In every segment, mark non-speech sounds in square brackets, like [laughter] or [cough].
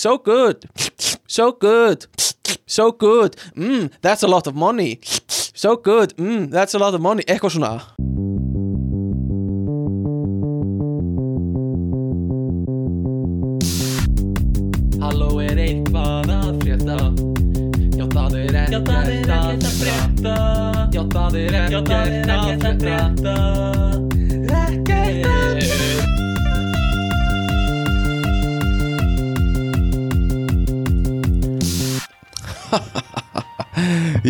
so good. So good. So good. Mm, that's a lot of money. So good, mm, that's a lot of money. Eitthvað svona. Halló er eitthvað að frétta? Já það er ekkert að frétta. Já það er ekkert að frétta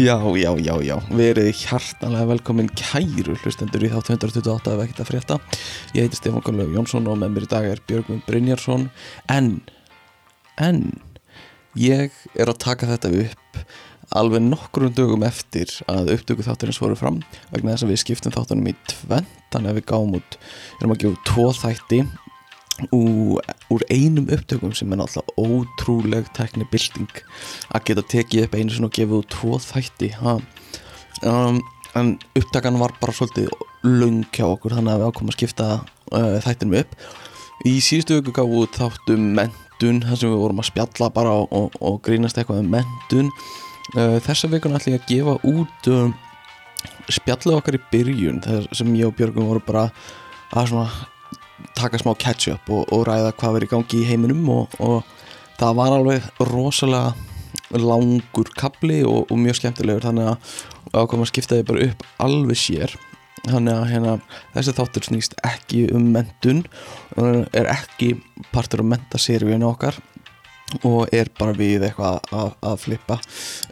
Já, já, já, já, verið hjartanlega velkomin kæru hlustendur í þátt 128 ef ekkert að frétta. Ég heiti Stefán Gunnlaug Jónsson og með mér í dag er Björgvin Brynjarsson. En, en, ég er að taka þetta upp alveg nokkrum dögum eftir að upptöku þátturins voru fram vegna þess að við skiptum þáttunum í tvent þannig að við gáum út, erum að gefa tvo þætti úr, úr einum upptökum sem er náttúrulega ótrúleg teknibilding að geta tekið upp einu og gefið út tvo þætti um, en upptakan var bara svolítið lung hjá okkur þannig að við ákomum að skipta uh, þættinum upp. Í síðustu gáum við þáttum mentun þar sem við vorum að spjalla bara og, og, og grínast eitthvað um mentun uh, þessa vikuna ætlum ég að gefa út um, spjallið okkar í byrjun þar sem ég og Björgum voru bara að svona taka smá catch-up og, og ræða hvað verið gangi í heiminum og, og það var alveg rosalega langur kapli og, og mjög skemmtilegur þannig að ákvæm að skipta þið bara upp alveg sér. Þannig að hérna, þessi þáttur snýst ekki um mentun er ekki partur af mentaseríun okkar og er bara við eitthvað að, að flippa.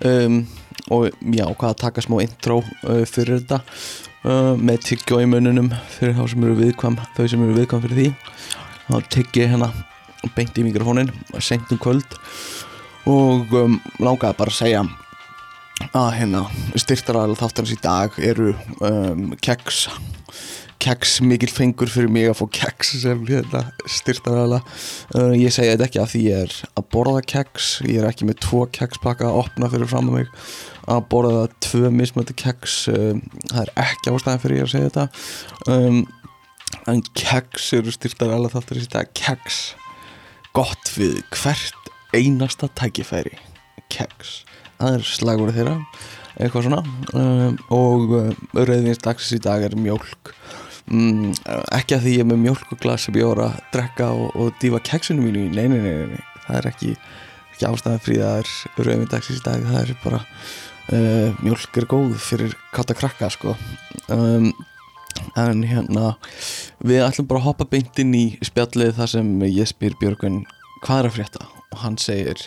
Um, og já, hvað að taka smá intro uh, fyrir þetta uh, með tyggjó í mununum fyrir þá sem eru viðkvam þau sem eru viðkvam fyrir því. Þá tyggja hérna beint í mikrofónin senkt um kvöld. Og um, langaði bara að segja að hérna styrtaræðilega þáttarins í dag eru um, keks keks mikil fengur fyrir mig að fá keks sem hérna, styrtaræðilega uh, ég segja þetta ekki að því ég er að borða keks ég er ekki með tvo kekspakka að opna fyrir fram að mig. Að borða tvö mismöndi keks um, það er ekki ástæðan fyrir ég að segja þetta. Um, en keks eru styrtaræðilega þáttarins í dag keks gott við hvert einasta tækifæri. Keks það er slagur þeirra. Eitthvað svona. Um, og uh, rauðvins dagsins í dag er mjölk um, ekki að því ég er með mjölkuglas sem ég voru að drekka og, og dífa keksinu mínu í, nei, það er ekki, ekki ástæðan frí það er rauðvins dagsins í dag. Það er bara uh, mjölk er góð fyrir katta krakka sko. Um, en hérna við ætlum bara að hoppa beint inn í spjallið þar sem ég spyr Björgun hvað er að frétta? Og hann segir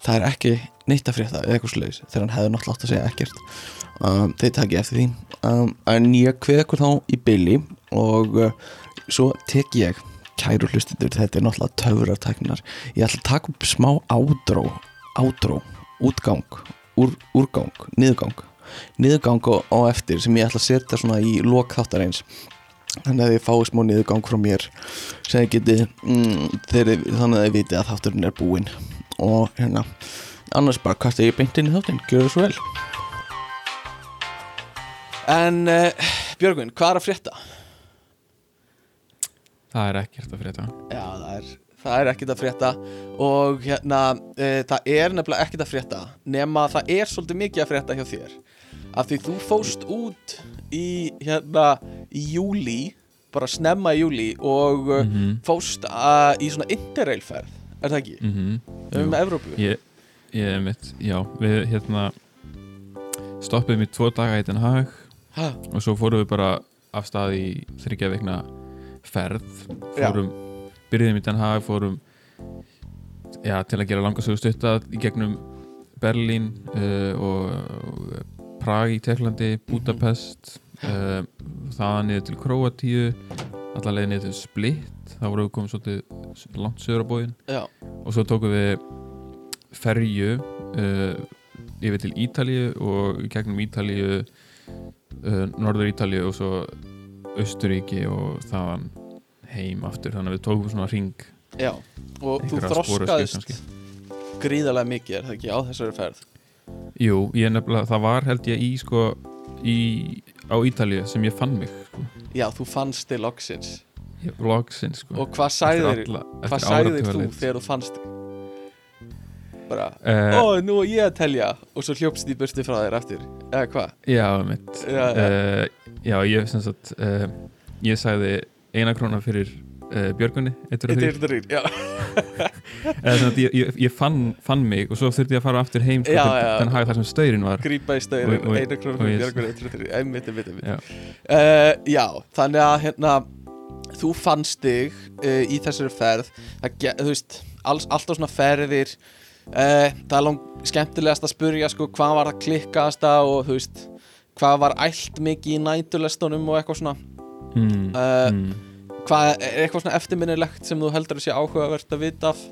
það er ekki neitt að frétta eða eitthvað sluðis þegar hann hefði náttúrulega átt að segja ekkert um, þeir takk ég eftir því. Um, en ég kveð ekkur þá í byli og uh, svo tek ég kæru hlustindur, þetta er náttúrulega töfurartæknar ég ætla að taka upp smá ádró ádró, útgang úr, úrgang, niðurgang. Niðurgang og, og eftir sem ég ætla að setja svona í lok þáttar eins. Þannig að þið fáið smá niðurgang frá mér sem þið getið mm, þeir, þannig að þið vitið að þátturinn er búinn. Og hérna annars bara kasta ég beint inn í þáttinn. Gjör það svo vel En uh, Björgvin, hvað er að frétta? Það er ekkert að frétta Já, það er, það er ekkert að frétta og hérna, uh, það er nefnilega ekkert að frétta nema að það er svolítið mikið að frétta hjá þér af því þú fóst út í hérna í júli bara snemma í júli og mm Mhm. fóst uh, í svona interrailferð er það ekki? mm -hmm. Um Evrópu Ég, ég mitt, já Við hérna stoppiðum í tvo daga í Den Haag Ha, og svo fórum við bara af stað í þryggja veikna ferð. Fórum, byrjuðum í Den Haag fórum já, til að gera langa sögu stutta í gegnum Berlín uh, og, Prag í Teklandi, Budapest uh, þaðan niður til Kroatíu allar leið niður til Split. Þá vorum við komið svolítið langt sögur á bóðin já, og svo tókum við ferju uh, yfir til Ítalíu og gegnum Ítalíu uh, Norður Ítalíu og svo Östuríki og þaðan heim aftur. Þannig að við tókum svona ring já og þú þroskaðist gríðarlega mikið er það ekki á þessari ferð? Jú, ég nefnilega, það var held ég í sko í, á Ítalíu sem ég fann mig sko. Já, þú fannst til loksins. Loksins sko. Og hvað alla, hvað sagðir þú þegar þú fannst bara, uh, ó, nú er ég að telja. Og svo hljópst í burti frá þér eftir eða hvað? Já, mitt Já, já. Uh, já, ég sem sagt uh, ég sagði eina króna fyrir Björgunni, eittur og þrýr [laughs] eða sem sagt, ég, ég, ég fann, fann mig og svo þurfti ég að fara aftur heim den hag þar sem staurin var. Grípa í Og- stöðin og- einu krónu og fyrir ég- björgur eitt, eitt, einmitt, einmitt, einmitt. Já. þannig að hérna þú fannst þig í þessari ferð. Það, þú veist, alls, alltaf svona ferðir uh, það er lang skemmtilegast að spurja sko, hvað var það klikkaðasta og þú veist hvað var ælt mikið í nætulestunum og eitthvað svona. Mm, Uh, mm. hvað er eitthvað svona eftirminnilegt sem þú heldur að sé áhugavert að vita af?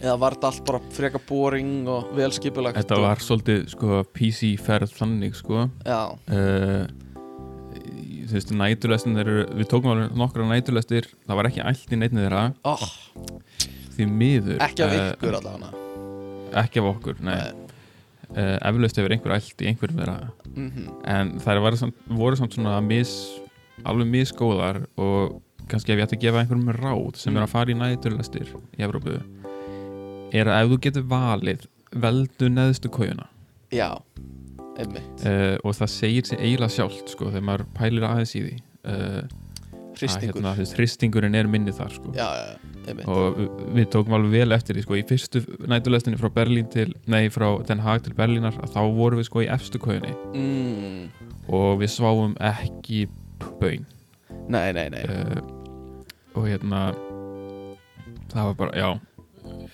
Eða var þetta allt bara freka boring og velskipulagt Þetta var svolítið sko, PC ferð þannig sko. Uh, þú veist, næturlestin eru, við tókum alveg nokkra næturlestir. Það var ekki allt í neittni þeirra. Oh, því miður ekki af eh, ykkur allavega. ekki af okkur, nei, Uh, eflaust hefur einhver allt í einhverjum þeirra. Mm en þær voru samt, voru samt svona mis, alveg misgóðar og kannski ef ég ætti að gefa einhverjum ráð sem Mm. er að fara í næturlestir í Evrópu er að ef þú getur valið veldu neðstu kójuna Já, einmitt. Uh, og það segir sér eiginlega sjálft sko, þegar maður pælir aðeins í því. Uh, Hristingur. Hérna, hristingurinn er minni þar sko. Já, já, og við, tókum alveg vel eftir því sko, í fyrstu næturlestinni frá Berlín til nei, frá Den Haag til Berlínar að þá vorum við sko í efstu kójunni mm, og við sváum ekki bön Nei, nei, nei. Uh, og hérna það var bara, já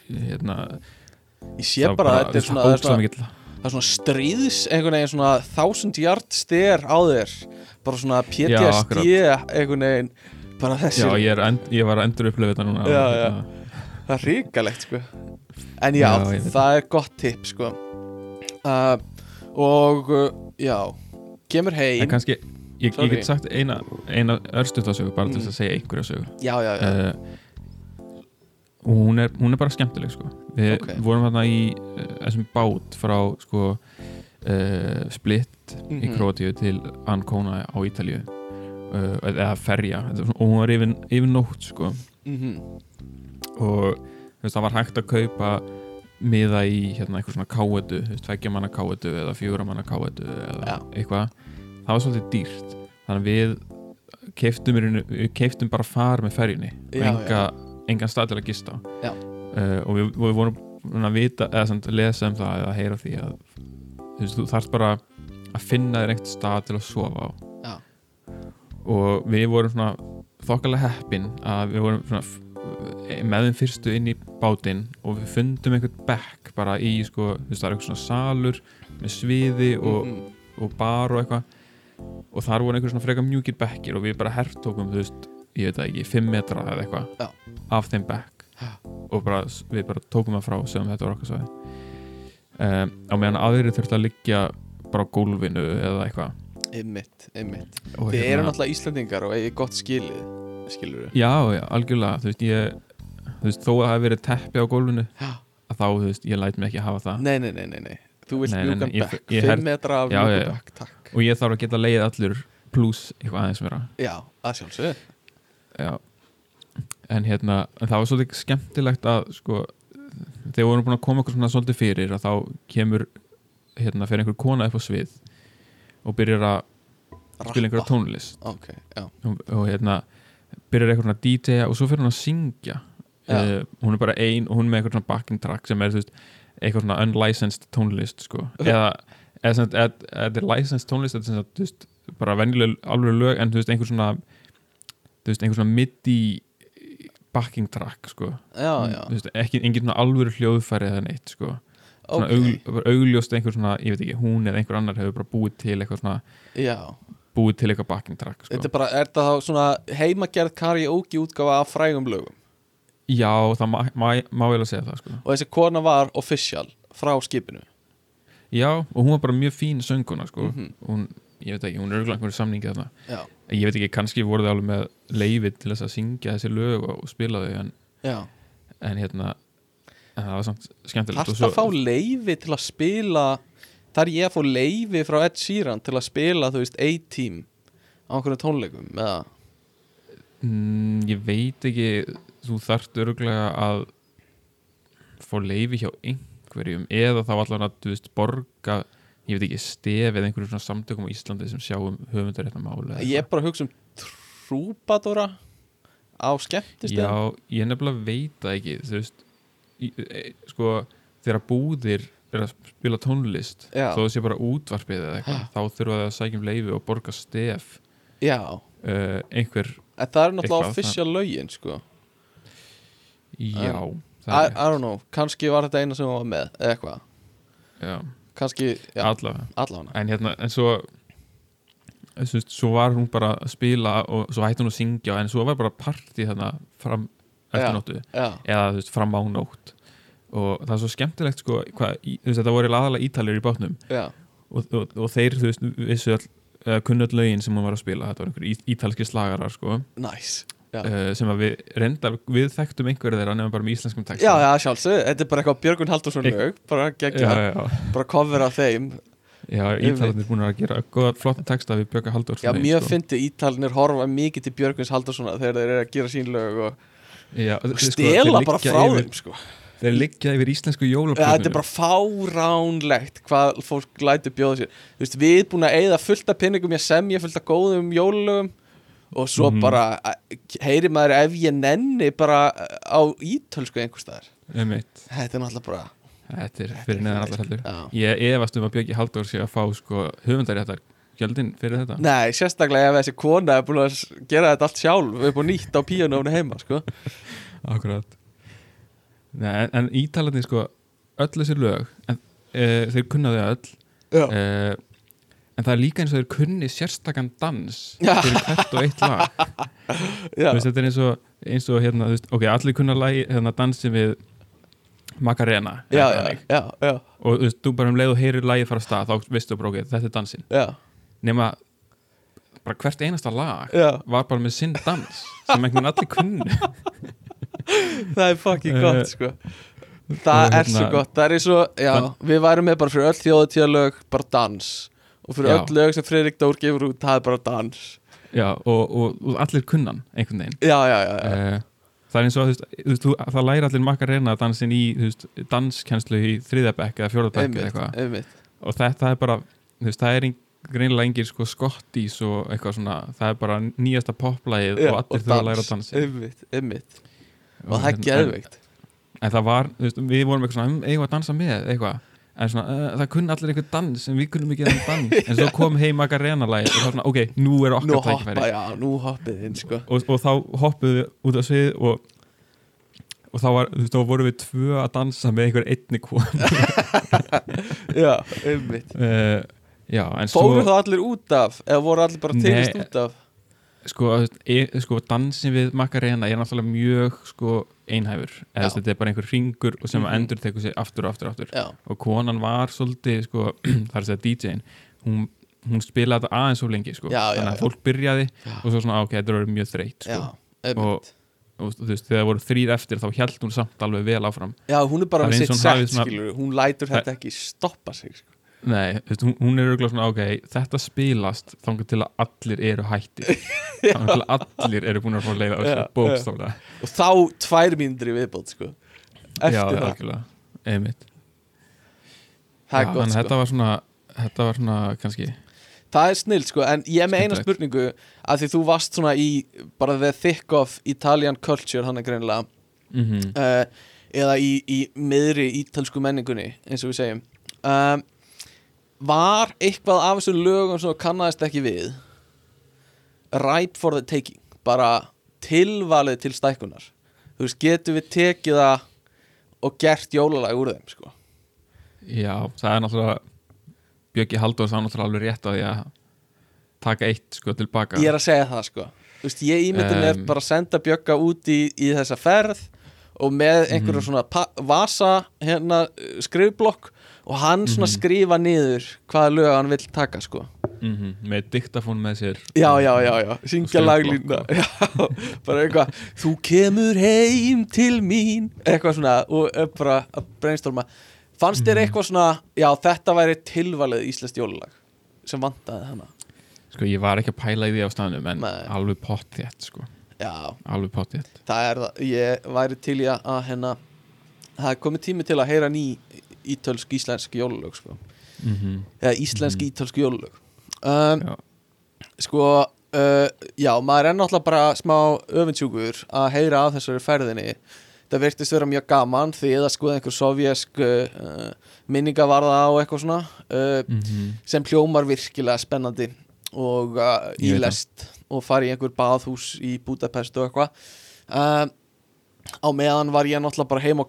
hérna, Ég sé bara að þetta er svona, svona, það er svona stríðs einhvern veginn svona thousand yard styr á þér. Bara svona PTSD akkurat. einhvern veginn. Bara þessi já, ég, end, ég var að endur upplifa þetta núna. Já, já. það er ríkalegt sko. En já, Já, það er gott tip sko. Uh, og uh, já. Kemur en heim kannski, ég, ég get sagt eina, eina örstuttasögu bara til Mm. þess að segja einhverja sögu. Já, já, já, uh, hún er, hún er bara skemmtileg sko. Við Ok. vorum þarna í uh, þessum bát frá sko, uh, Split í Mhm. Króatíu til Ancona á Ítalíu uh, eða ferja og hún var yfir, yfir nótt sko. mhm, og þú veist, það var hægt að kaupa miða í hérna eitthvað svona káetu, tveggja manna káetu eða fjóra manna káetu eða Já. eitthvað það var svolítið dýrt þannig að við keiftum, við keiftum bara far með ferjunni og enga, engan stað til að gista á. Uh, og við, við vorum að vita eða samt að lesa um það eða heyra því að veist, þú þarft bara að finna þér einhvern stað til að sofa á Já. og við vorum svona þokkalega heppin að við vorum svona með þeim fyrstu inn í bátinn og við fundum einhvern bekk bara í sko, þú veist, það er eitthvað svona salur með sviði og, mhm. og bar og eitthvað og þar voru einhver svona freka mjúkir bekkir og við bara hertókum, þú veist, ég veit það ekki 5 metra eða eitthvað af þeim bekk. Og bara, við bara tókum það frá sem þetta var okkar svæði. Um, á meðan aðrir þurfti að liggja bara á gólfinu eða eitthvað. Einmitt, einmitt. Og hérna- þið eru náttúrulega Íslandingar og eigið gott skilið skilur já, já, algjörlega, þú veist, ég þú veist, þó að það hafi verið teppi á gólfinu að þá, þú veist, ég læt mig ekki hafa það. Nei, nei, nei, nei, nei. Þú vilt ég- bekk, ég 5 held- metra af já. bekk, takk. Og ég þarf að geta leið allur pluss eitthvað aðeins vera já, að sjálfsög Já En hérna, en það var svolítið skemmtilegt að sko, þegar við vorum búin að koma okkur svona svolítið fyrir að þá kemur hérna, fyrir einhver kona upp á svið og byrjar að spila einhverja tónlist. Ok, já, og, og hérna byrjar svona að DJ-a og svo fyrir hún að syngja. Uh, hún er bara ein og hún er með svona backing track sem er veist, eitthvað svona unlicensed tónlist sko. eða þetta er licensed tónlist þetta er bara venjuleg alveg lög en þú veist, einhver svona þú veist, einhver svona midi backing track sko. já, já veist, ekki, engin svona alvöru hljóðfæri eða neitt sko. svona ok, augl, bara augljóst einhver svona, ég veit ekki, hún eða einhver annar hefur bara búið til eitthvað svona já búið til eitthvað backing track sko. Er bara, er þá svona heimagerð karaoke útgáfa af frægum lögum Já, það má, vel að segja það sko. og þessi kona var official frá skipinu Já, og hún var bara mjög fín sönguna sko. Mhm. hún, ég veit ekki, hún er auðvitað einhverju samningi þarna. Ég veit ekki, kannski voru þau alveg með leifið til þess að syngja þessi lög og, spila þau en, en hérna en það var samt skemmtilegt svo- að fá leifi til að spila Þar ég að fá leifi frá Ed Sheeran til að spila, þú veist, A-Team á einhverjum tónleikum eða? Mm, ég veit ekki þú þarft öruglega að fá leifi hjá einhverjum eða þá allan að, þú veist, borga ég veit ekki, stef eða einhverjum svona samtökum á Íslandi sem sjáum höfundar hérna máli Ég er bara að hugsa um trúbadóra á skemmtistöð Já, ég nefnilega veit það ekki þú veist e, sko, þegar búðir er að spila tónlist Já. þó sé bara útvarpið eða eitthvað þá þurfa það að sækja um leifi og borga stef Já, uh, einhver, en það er náttúrulega official lögin sko. Já I, það I don't know, kannski var þetta eina sem var með eitthvað, já, kannski já, allavega. allavega. En hérna, en svo veist, svo var hún bara að spila og svo hætti hún að syngja en svo var bara partí þarna fram eftir nóttu. Já, eða þú veist, fram á nótt. Og það er svo skemmtilegt sko hvað, í- veist, þetta voru aðalega ítalir í bátnum. Já, og, og, og þeir, vissu all uh, kunnöld lögin sem hún var að spila. Þetta var einhver í, ítalski slagarar sko. Nice uh, sem við reyndar, við þekktum einhverju þeirra nefnum bara með íslenskum texta já, já sjálfsög, þetta er bara eitthvað Björgun Haldursson lög, bara já, gegja, já, bara cover af þeim. Já ítalarnir búin að gera góða flotta texta við Björga Halldórs Já, mjög fyndi ítalinir horfa mikið til Björguns Haldurssona þegar þeir eru að gera sín lög og já, og sko, stela þeir bara frá yfir, þeim sko. þeir liggja yfir íslensku ja, jólaplötunum Þetta er bara fáránlegt hvað fólk lætur bjóða sér. Þú veist, við erum búin að eyða fullt af pinningum ég semja fullt af góðum jólulögum og svo Mhm. bara eh, heyri maður ef ég nenni bara á ítölsku einhvers staðar. Einmitt. Þetta er náttúrulega bara þetta er fyrir neðan allar heldur. Ég efast um að Björgi Halldór sé að fá sko höfundaréttar gjöldin fyrir þetta. Nei, sérstaklega ef þessi kona er búin að gera þetta allt sjálf upp og nýtt á píanónu heima sko. [laughs] Akkurat. Nei, en, ítalarnir sko öll þessi lög en, e, þeir kunna þau öll. E, en það er líka eins og þeir kunni sérstakann dans fyrir hvert og eitt lag. Veist, þetta er eins og, eins og hérna, veist, ok, allir kunna lagi, hérna, dansi við Macarena já, já, já, og þú veist, þú bara um leið og heyrir lagið fara stað þá veistu bara, ok, þetta er dansinn. Já, nema bara hvert einasta lag var bara með sinn dans sem einhvern veginn allir kunnu. [laughs] Það er fucking gott sko. Og það er hérna- svo gott, það er svo já, við værum með bara fyrir öll þjóðutíðalög bara dans og fyrir öll lög sem Fredrik Dór gefur út það er bara dans. Já, og, og, og allir kunnan einhvern veginn. Já, já, já, já. uh, það er eins og þú það læri allir Macarena dansin í danskenslu í þriðabekk eða fjórðabekk eða eitthvað. og þetta er bara, þú veist, það er ein, greinilega engir sko skottís og eitthvað svona það er bara nýjasta poplægið og allir þurfa að læra að dansa. Einmitt, einmitt. Og það er en, geðveikt. en það var, þú veist, við vorum eitthvað svona "Um, eigum að dansa með, eitthvað en svona, uh, það kunni allir einhver dans en við kunnum ekki þann dans. En svo kom heim Macarena lægið og var svona, ok, nú er nú okkar hoppa, tækifæri. já, nú hoppið inn sko. Og, og þá hoppuðu við út á svið og, og þá, var, þú veist, þá vorum við tvö að dansa með einhver einni kon [laughs] já, einmitt. Uh, [laughs] já, en fóru svo þá allir út af eða voru allir bara tilist út af? Sko, e, sko dansin við Macarena er náttúrulega mjög sko, einhæfur, eða þetta er bara einhver ringur og sem mm endur tekur sig aftur og aftur og aftur. Já, og konan var svolítið sko, [clears throat] það er að segja DJ-in hún, hún spilaði þetta aðeins svo lengi sko. Já, þannig að fólk byrjaði og svo svona, ok, þetta orðið mjög þreytt já, sko. einmitt. Og þú veist, þegar voru þrýr eftir þá held hún samt alveg vel áfram. Já, hún er bara Það með sitt og sett skilur hún lætur þetta ekki stoppa sig sko. Nei, veist, hún, er auðvitað svona, ok, þetta spilast þangar til að allir eru hættir. [laughs] Þangar til að allir eru búin að fá að leiða Já, sig, bókstaflega. Og þá tvær mínútur í viðbót sko. Já, eftir það, algjörlega, einmitt. Það er Já, gott sko. þetta var svona, þetta var svona kannski, það er snill sko, en ég með eina spurningu að því þú varst svona í bara the thick of Italian culture hann er greinilega. Mm uh, eða í, í miðri ítalsku menningunni eins og við segjum. Um, var eitthvað af þessum lögum sem þú kannaðist ekki við right for the taking bara tilvalið til stækkunar þú veist, getum við tekið það og gert jólalag úr þeim sko. já, það er náttúrulega Björki Halldórs það er náttúrulega alveg rétt að því að taka eitt sko tilbaka ég er að segja það sko Þú veist, ég ímyndi Um, bara að senda Bjögga út í, í þessa ferð og með einhverju Mhm. svona vasa hérna skrifblokk og hann svona Mhm. skrifa niður hvaða lög hann vill taka sko. Mm með diktafón með sér já, já, já, já, syngja já, bara eitthvað þú kemur heim til mín. Eitthvað svona og bara að brainstorma. Fannst þér Mhm. eitthvað svona já, þetta væri tilvalið íslenskt jólulag sem vantaði hana? Sko ég var ekki að pæla í því á staðnum en Nei. alveg pottþétt sko. Já, alveg pottþétt. Það er það, ég væri til í að- hérna það er komið tími til að heyra ný ítölsk íslensk jólulög sko. mm eða íslensk mm ítölsk jólulög um, Já. sko uh, já, maður er náttúrulega bara smá öfundsjúkur að heyra af þessari ferðinni það virtist vera mjög gaman því að skoða einhver sovjesk uh, minningavarða á eitthvað svona uh, Mhm. sem hljómar virkilega spennandi og uh, í Ég veit það. lest og fara í einhver baðhús í Budapest og eitthvað uh, á meðan var ég náttúrulega bara heim á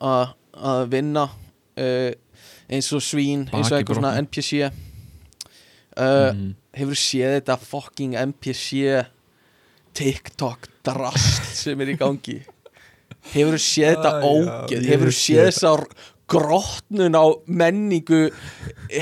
a- að vinna uh, eins og svín eins og einhver svona. NPC uh, Mhm. hefur séð þetta fucking NPC TikTok drast sem er í gangi? Hefur séð þetta Ah, já, ógeð? ég hefur hef séð þessar grotnun á menningu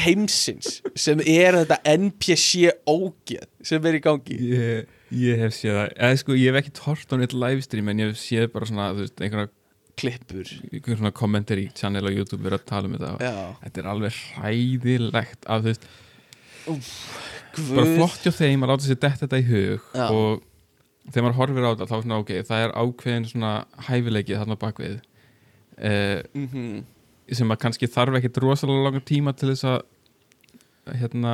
heimsins sem er þetta NPC ógeð sem er í gangi? Ég, ég hef séð það. Eða sko ég hef ekki tort á neitt livestream en ég hef séð bara svona veist, einhverja, klippur. Einhverja svona commentary channel á YouTube verið að tala um þetta. Já, þetta er alveg hræðilegt af þú veist, bara guð. flott hjá þeim að láta sér detta þetta í hug Já. og þegar maður horfir á þetta þá er svona ok, það er ákveðin svona hæfileiki þarna bakvið eh, mm sem að kannski þarf ekkit rosalega langar tíma til þess að hérna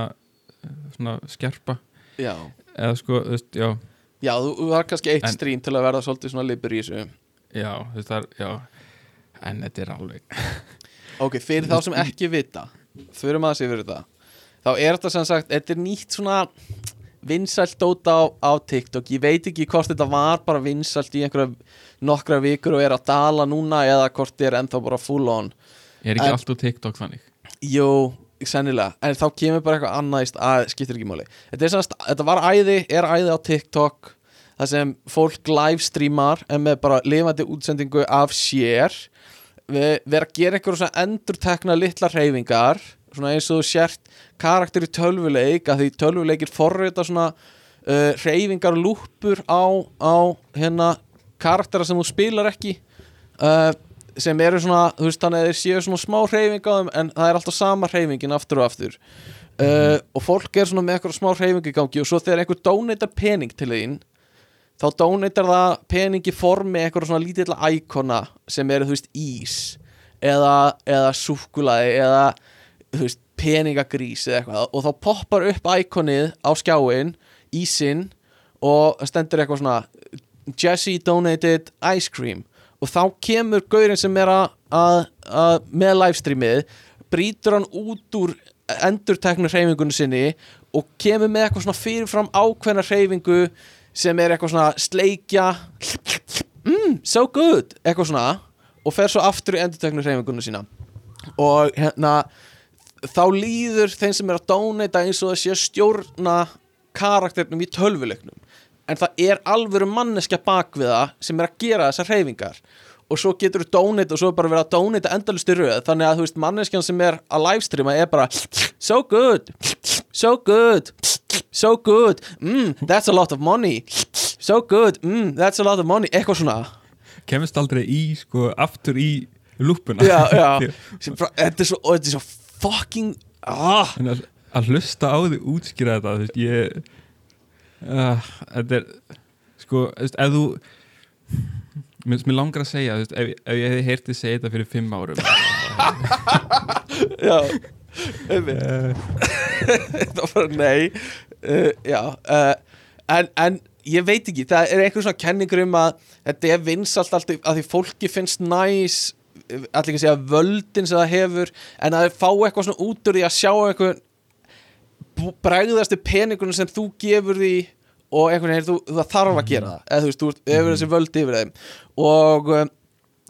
svona skerpa. Já, eða sko, þú veist, já. Já, þú var kannski eitt En- stream til að verða svolítið svona libur í þessu já, þú veist, það já. En þetta er alveg Ok, fyrir þá sem ekki vita Förum aðeins yfir þetta. Þá er þetta sem sagt, þetta er nýtt svona vinsælt dóta á, á TikTok. Ég veit ekki hvort þetta var bara vinsælt í einhverja nokkra vikur og er að dala núna eða hvort þetta er ennþá bara full on. Er ekki En- allt úr TikTok þannig Jú, sennilega, en þá kemur bara eitthvað annað í st- að skiptir ekki máli. Þetta, er sem þetta var æði, er æði á TikTok Það sem fólk livestreamar en með bara lifandi útsendingu af sér. Við vera að gera einhverjum svona endurtekna litla hreyfingar svona eins og sért karakter í tölvuleik að því tölvuleikir forrita svona uh, hreyfingar og lúppur á, á hérna karaktera sem þú spilar ekki uh, sem eru svona, þú veist þannig að þeir séu svona smá hreyfing á þeim en það er alltaf sama hreyfingin aftur og aftur. Uh, og fólk er svona með eitthvað smá hreyfing í gangi og svo þegar einhver donatar pening til þín þá donatar það pening í formi eitthvað svona lítilla íkona sem eru þú veist ís eða, eða súkulaði eða þú veist peningagrís eða eitthvað. Og þá poppar upp íkonið á skjáin ísinn og stendur eitthvað svona Jesse donated ice cream. Og þá kemur gaurinn sem er að, að, að með livestreamið brýtur hann út úr endurteknu hreyfingunni sinni og kemur með eitthvað svona fyrirfram ákveðna hreyfingu sem er eitthvað svona sleikja mm, so good eitthvað svona og fer svo aftur í endurteknu hreyfingunni sína. Og hérna þá líður þeim sem er að donata eins og sé að stjórna karakternum í tölvuleiknum. En það er alvöru manneskja bak við það sem er að gera þessar hreyfingar. Og svo getur þú donate og svo er bara verið að donata endalusti röð. Þannig að þú veist manneskjan sem er að livestreama er bara so good, so good. So good, mm, that's a lot of money. So good, mm, that's a lot of money. Eitthvað svona. Kemist aldrei í, sko, aftur í lúpuna já, já, [laughs] þetta er svo, þetta er svo fucking ah, að, að hlusta á því útskýra þetta þú veist, ég uh, þetta er sko, þú veist, ef þú mér langar að segja, þú veist, ef, ef ég hefði heyrtið segja þetta fyrir fimm árum já [laughs] það var bara nei. Uh, já uh, en, en ég veit ekki það er einhver svona kenningur um að þetta er vinsalt alltaf að því fólki finnst næs allir ekki segja völdin sem það hefur en að þeir fá eitthvað svona út úr því að sjá eitthvað bregðastu peningunum sem þú gefur því og einhvern veginn, þú, það þarf að gera það. Eða þú veist, þú hefur þessi völd yfir þeim. Og um,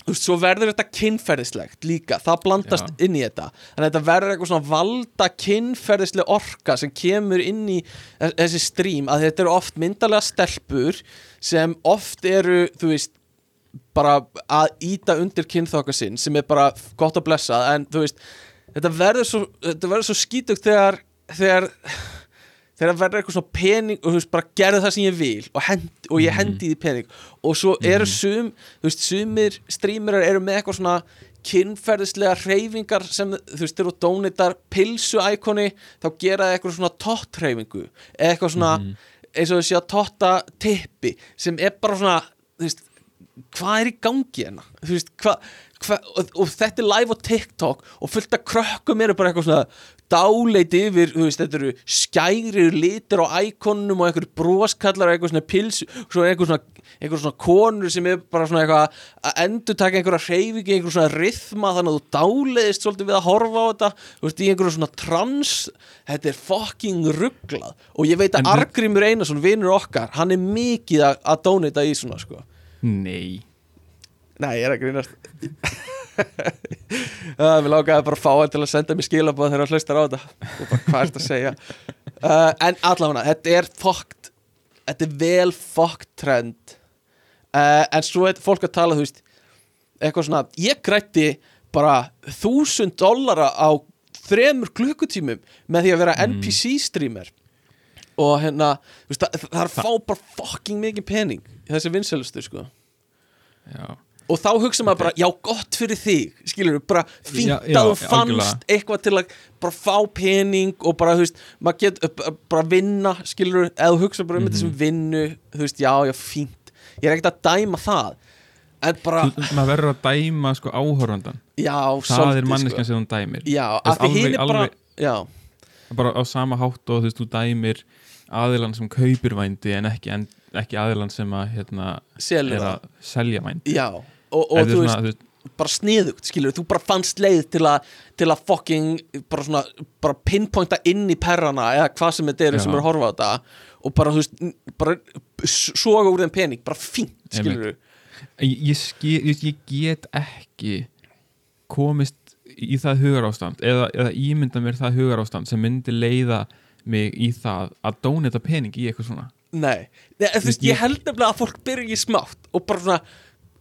þú veist, svo verður þetta kynferðislegt líka, það blandast Já. inn í þetta þannig að þetta verður eitthvað svona valda kynferðisleg orka sem kemur inn í þess- þessi strím, að þetta eru oft myndalega stelpur sem oft eru, þú veist bara að íta undir kynþokka sinn sem er bara gott að blessa en þú veist, þetta verður svo, þetta verður svo skítugt þegar þegar þegar verður eitthvað svona pening og þú veist, bara gerðu það sem ég vil og, hend, og ég hendi því pening. Og svo eru sum, þú veist, sumir streamerar eru með eitthvað svona kynferðislega hreyfingar sem þú veist, þegar þú dónitar pilsu íkoni þá gera það eitthvað svona tott hreyfingu eða eitthvað svona eins og þú sé að totta tippi sem er bara svona þú veist, hvað er í gangi hérna? Þú veist, hvað hva, og, og þetta er live á TikTok og fullt af krökkum eru bara eitthvað svona dáleiti yfir, þú veist, þetta eru skærir litir á íkonum og einhverju broskallar og eitthvað svona pils svo er eitthvað svona, eitthvað svona konur sem er bara svona eitthvað að endur taka einhverja hreyfingi, einhverju svona rithma þannig að þú dáleiðist svolítið við að horfa á þetta þú veist, í einhverju svona trans þetta er fucking rugglað og ég veit að Argrimur Einarsson, vinnur okkar hann er mikið að, dónita í svona sko. Nei. Nei, ég er að grínast Mér lákaði bara að fá hann til að senda mér skilabóð þegar hann hlustar á þetta. Bara hvað er þetta að segja? Uh, En allavega, þetta er fucked Þetta er vel fucked trend. Uh, En svo er fólk að tala, þú veist eitthvað svona, ég grætti bara þúsund dollara á þremur klukkutímum með því að vera NPC streamer. Og hérna, þú veist, það, það er fá bara fucking mikið pening þessi vinsælustu, sko. Já, og þá hugsa maður bara, já gott fyrir þig skilur við, bara fínt að þú fannst eitthvað til að bara fá pening og bara, þú veist, maður get bara vinna, skilur við, eða þú hugsa bara um þetta Mhm. sem vinnu, þú veist, já, já, fínt. Ég er ekkert að dæma það en bara, Þú- maður verður að dæma sko áhorfandan já, Það er manneskan sem hún dæmir. Já, Þú af veist, alveg- bara alveg- já, bara á sama hátt og þú veist, þú dæmir aðilan sem kaupir vændi en ekki, en, ekki aðilan sem að hérna, er að selja vændi. Já, og, og þú svona, veist, þú bara sniðugt, skilur þú bara fannst leið til að til að fucking, bara svona bara pinpointa inn í perrana eða hvað sem þetta eru sem eru að horfa á þetta og bara, þú veist, bara soga úr þeim pening, bara fínt, skilur ég, ég, ski, ég, ég get ekki komist í það hugarástand eða, eða ímynda mér það hugarástand sem myndi leiða mig í það að dóneta pening í eitthvað svona. Nei, Nei þú Ég- ég held nefnilega að fólk byrja smátt og bara svona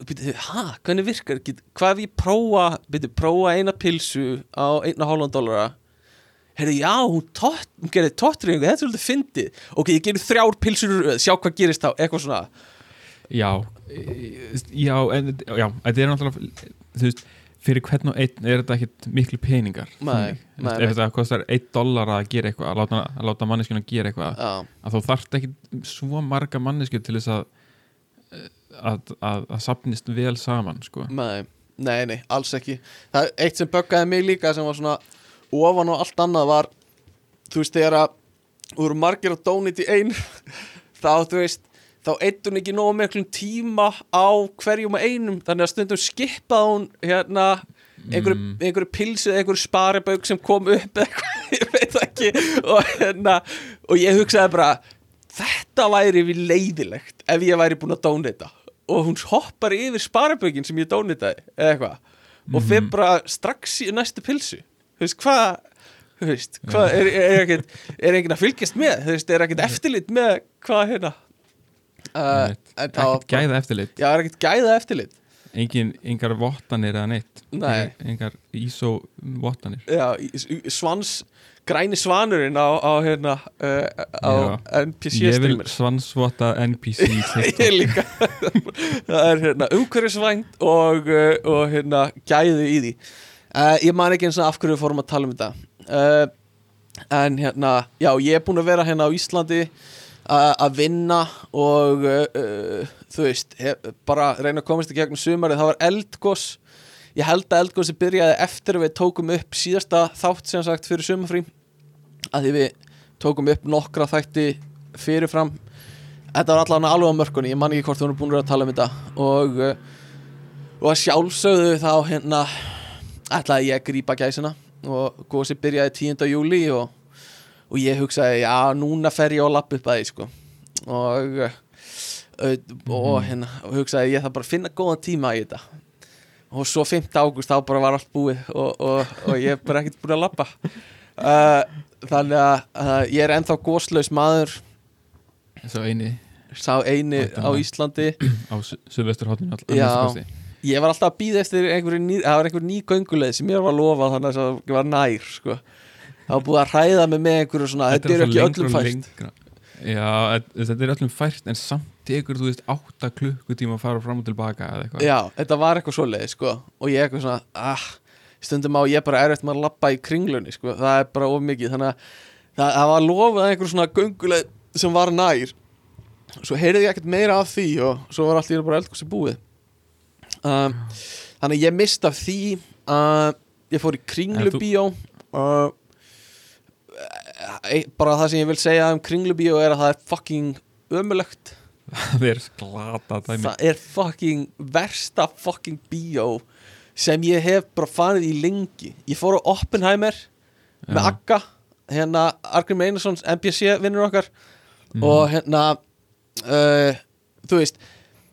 hæ, hvernig virkar, hvað ef ég prófa byrju, prófa eina pilsu á einna hálfan dólara Herri, já, hún, tótt, hún gerði tóttringu, þetta er svolítið fyndið. Ok, ég gerir þrjár pilsur, sjá hvað gerist þá, eitthvað svona. Já, já, en, já þetta er náttúrulega þú veist, fyrir hvern og einn er þetta ekkit miklu peningar Nei, nei, ef þetta kostar 1 dólar að gera eitthvað að láta, að láta manneskjuna gera eitthvað Já, að þá þarf ekki svo marga manneskjur til þess að að, að, að sapnist vel saman sko. nei, nei, nei, alls ekki Það er eitt sem böggaði mig líka sem var svona ofan og allt annað var þú veist, þegar að voru margir að dónit í einu [laughs] þá, þú veist, þá eittu hún ekki nógu miklum tíma á hverjum og einum, þannig að stundum skipaði hún hérna einhverju, Mm. einhverju pilsu, einhverju sparibauk sem kom upp eða eitthvað, [laughs] ég veit ekki og hérna, og ég hugsaði bara þetta væri við leiðilegt ef ég væri búin að dónita og hún hoppar yfir sparibaukin sem ég dónitaði eða eitthvað. Og fer Mhm. bara strax í næstu pilsu þú veist, hvað þú veist, hvað, er, er, ekkert, er enginn að fylgjast með, þú veist, er ekkert eftirlit með hvað hérna? Uh, það var ekkert gæða eftirlit já, er ekkert gæða eftirlit engin, engar vottanir eða neitt. Nei. engar ISO vottanir. Já, svans græni svanurinn á, á hérna uh, á NPC ég vil streamer. svansvotta NPC [laughs] ég líka. [laughs] Það er hérna umhverfisvænt og, uh, og hérna gæði í því. Uh, ég man ekki eins og af hverju fórum að tala um þetta. Uh, en hérna já ég er búin að vera hérna á Íslandi að vinna og þú veist hef, bara reyna að komast í gegnum sumarið það var eldgós ég held að eldgósi byrjaði eftir við tókum upp síðasta þátt sem sagt fyrir sumarfrí. Að því við tókum upp nokkra þætti fyrirfram. Þetta var allavega alveg á mörkunni ég man ekki hvort þú erum búin að tala um þetta. Og, uh, og sjálfsögðu þá hérna ætlaði ég að grípa gæsina. Og gósi byrjaði 10. júli og, og ég hugsaði já núna fer ég á lapp upp að því sko. Og, uh, og hérna og hugsaði ég þarf bara finna góðan tíma í þetta. Og svo 5. ágúst þá bara var allt búið og, og, og ég er bara ekkert búin að lappa uh, [laughs] þannig að uh, ég er ennþá góslaus maður. Svo eini. Sá eini á. Íslandi. [clears throat] Á Suðvesturhóttinu ég var alltaf að býða eftir einhverju ný, það var einhver ný gönguleið sem ég var að lofa þannig að það var nær sko. það var búið að hræða mig með einhverju svona þetta er ekki öllum fært. Já, þetta er öllum fært en samt tekur þú veist 8 klukkutíma að fara fram og tilbaka eða eitthvað já, þetta var eitthvað svoleið sko. og ég eitthvað svona ah, stundum á ég bara erfitt með að lappa í kringlunni sko. það er bara of mikið þannig að það, það var lofað einhverju svona gönguleið sem var nær svo heyrði ég ekkert meira af því og svo var allt í einu bara eldgósi búið um, þannig að ég mist af því uh, ég fór í kringlubíó uh, e- bara það sem ég vil segja um kringlubíó er að það er fucking ömulegt [laughs] það er glata dæmi. Það er fucking versta fucking bíó sem ég hef bara farið í lengi. Ég fór á Oppenheimer með Já. Akka hérna Argrim Einarssons NPC vinnur okkar. Mhm. og hérna uh, þú veist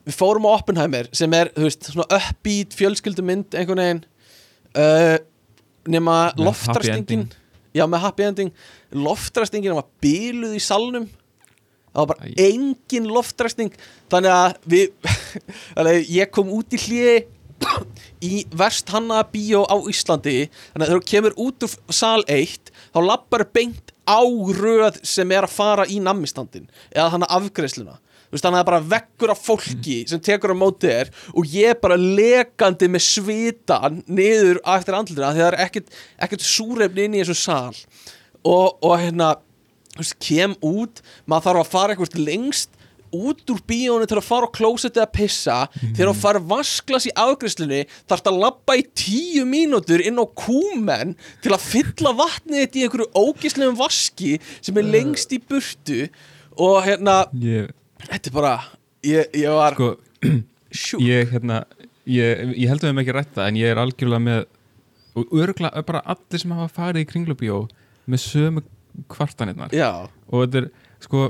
við fórum á Oppenheimer sem er þú veist svona uppbeat fjölskyldumynd einhvern veginn uh, nema Með loftrastingin já með happy ending. Loftrastingin var bíluð í salnum það var bara Æ. engin loftrasting þannig að við [laughs] að ég kom út í hliði í verst hanna bíó á Íslandi. Þannig að þegar þú kemur út úr sal 1 þá lappar beint á röð sem er að fara í nammistandin eða þannig veist, þannig að það er bara vekkur af fólki sem tekur á móti þér og ég er bara lekandi með svitan niður eftir andlutina því það er ekkert, ekkert súrefni inn í þessu sal. Og, og hérna kem út, maður þarf að fara eitthvað lengst út úr bíónu til að fara á klósetti að pissa þegar þú fara vasklas í afgriðslunni þarf að labba í tíu mínútur inn á kúmen til að fylla vatnið þetta í einhverju ógislegum vaski sem er lengst í burtu. Og hérna, ég, þetta er bara ég, ég var sko, [clears throat] ég, hérna, ég, ég heldur þeim ekki rætta en ég er algjörlega með og örgulega bara allir sem hafa farið í kringlubíó með sömu kvartanirnar. Já, og þetta er sko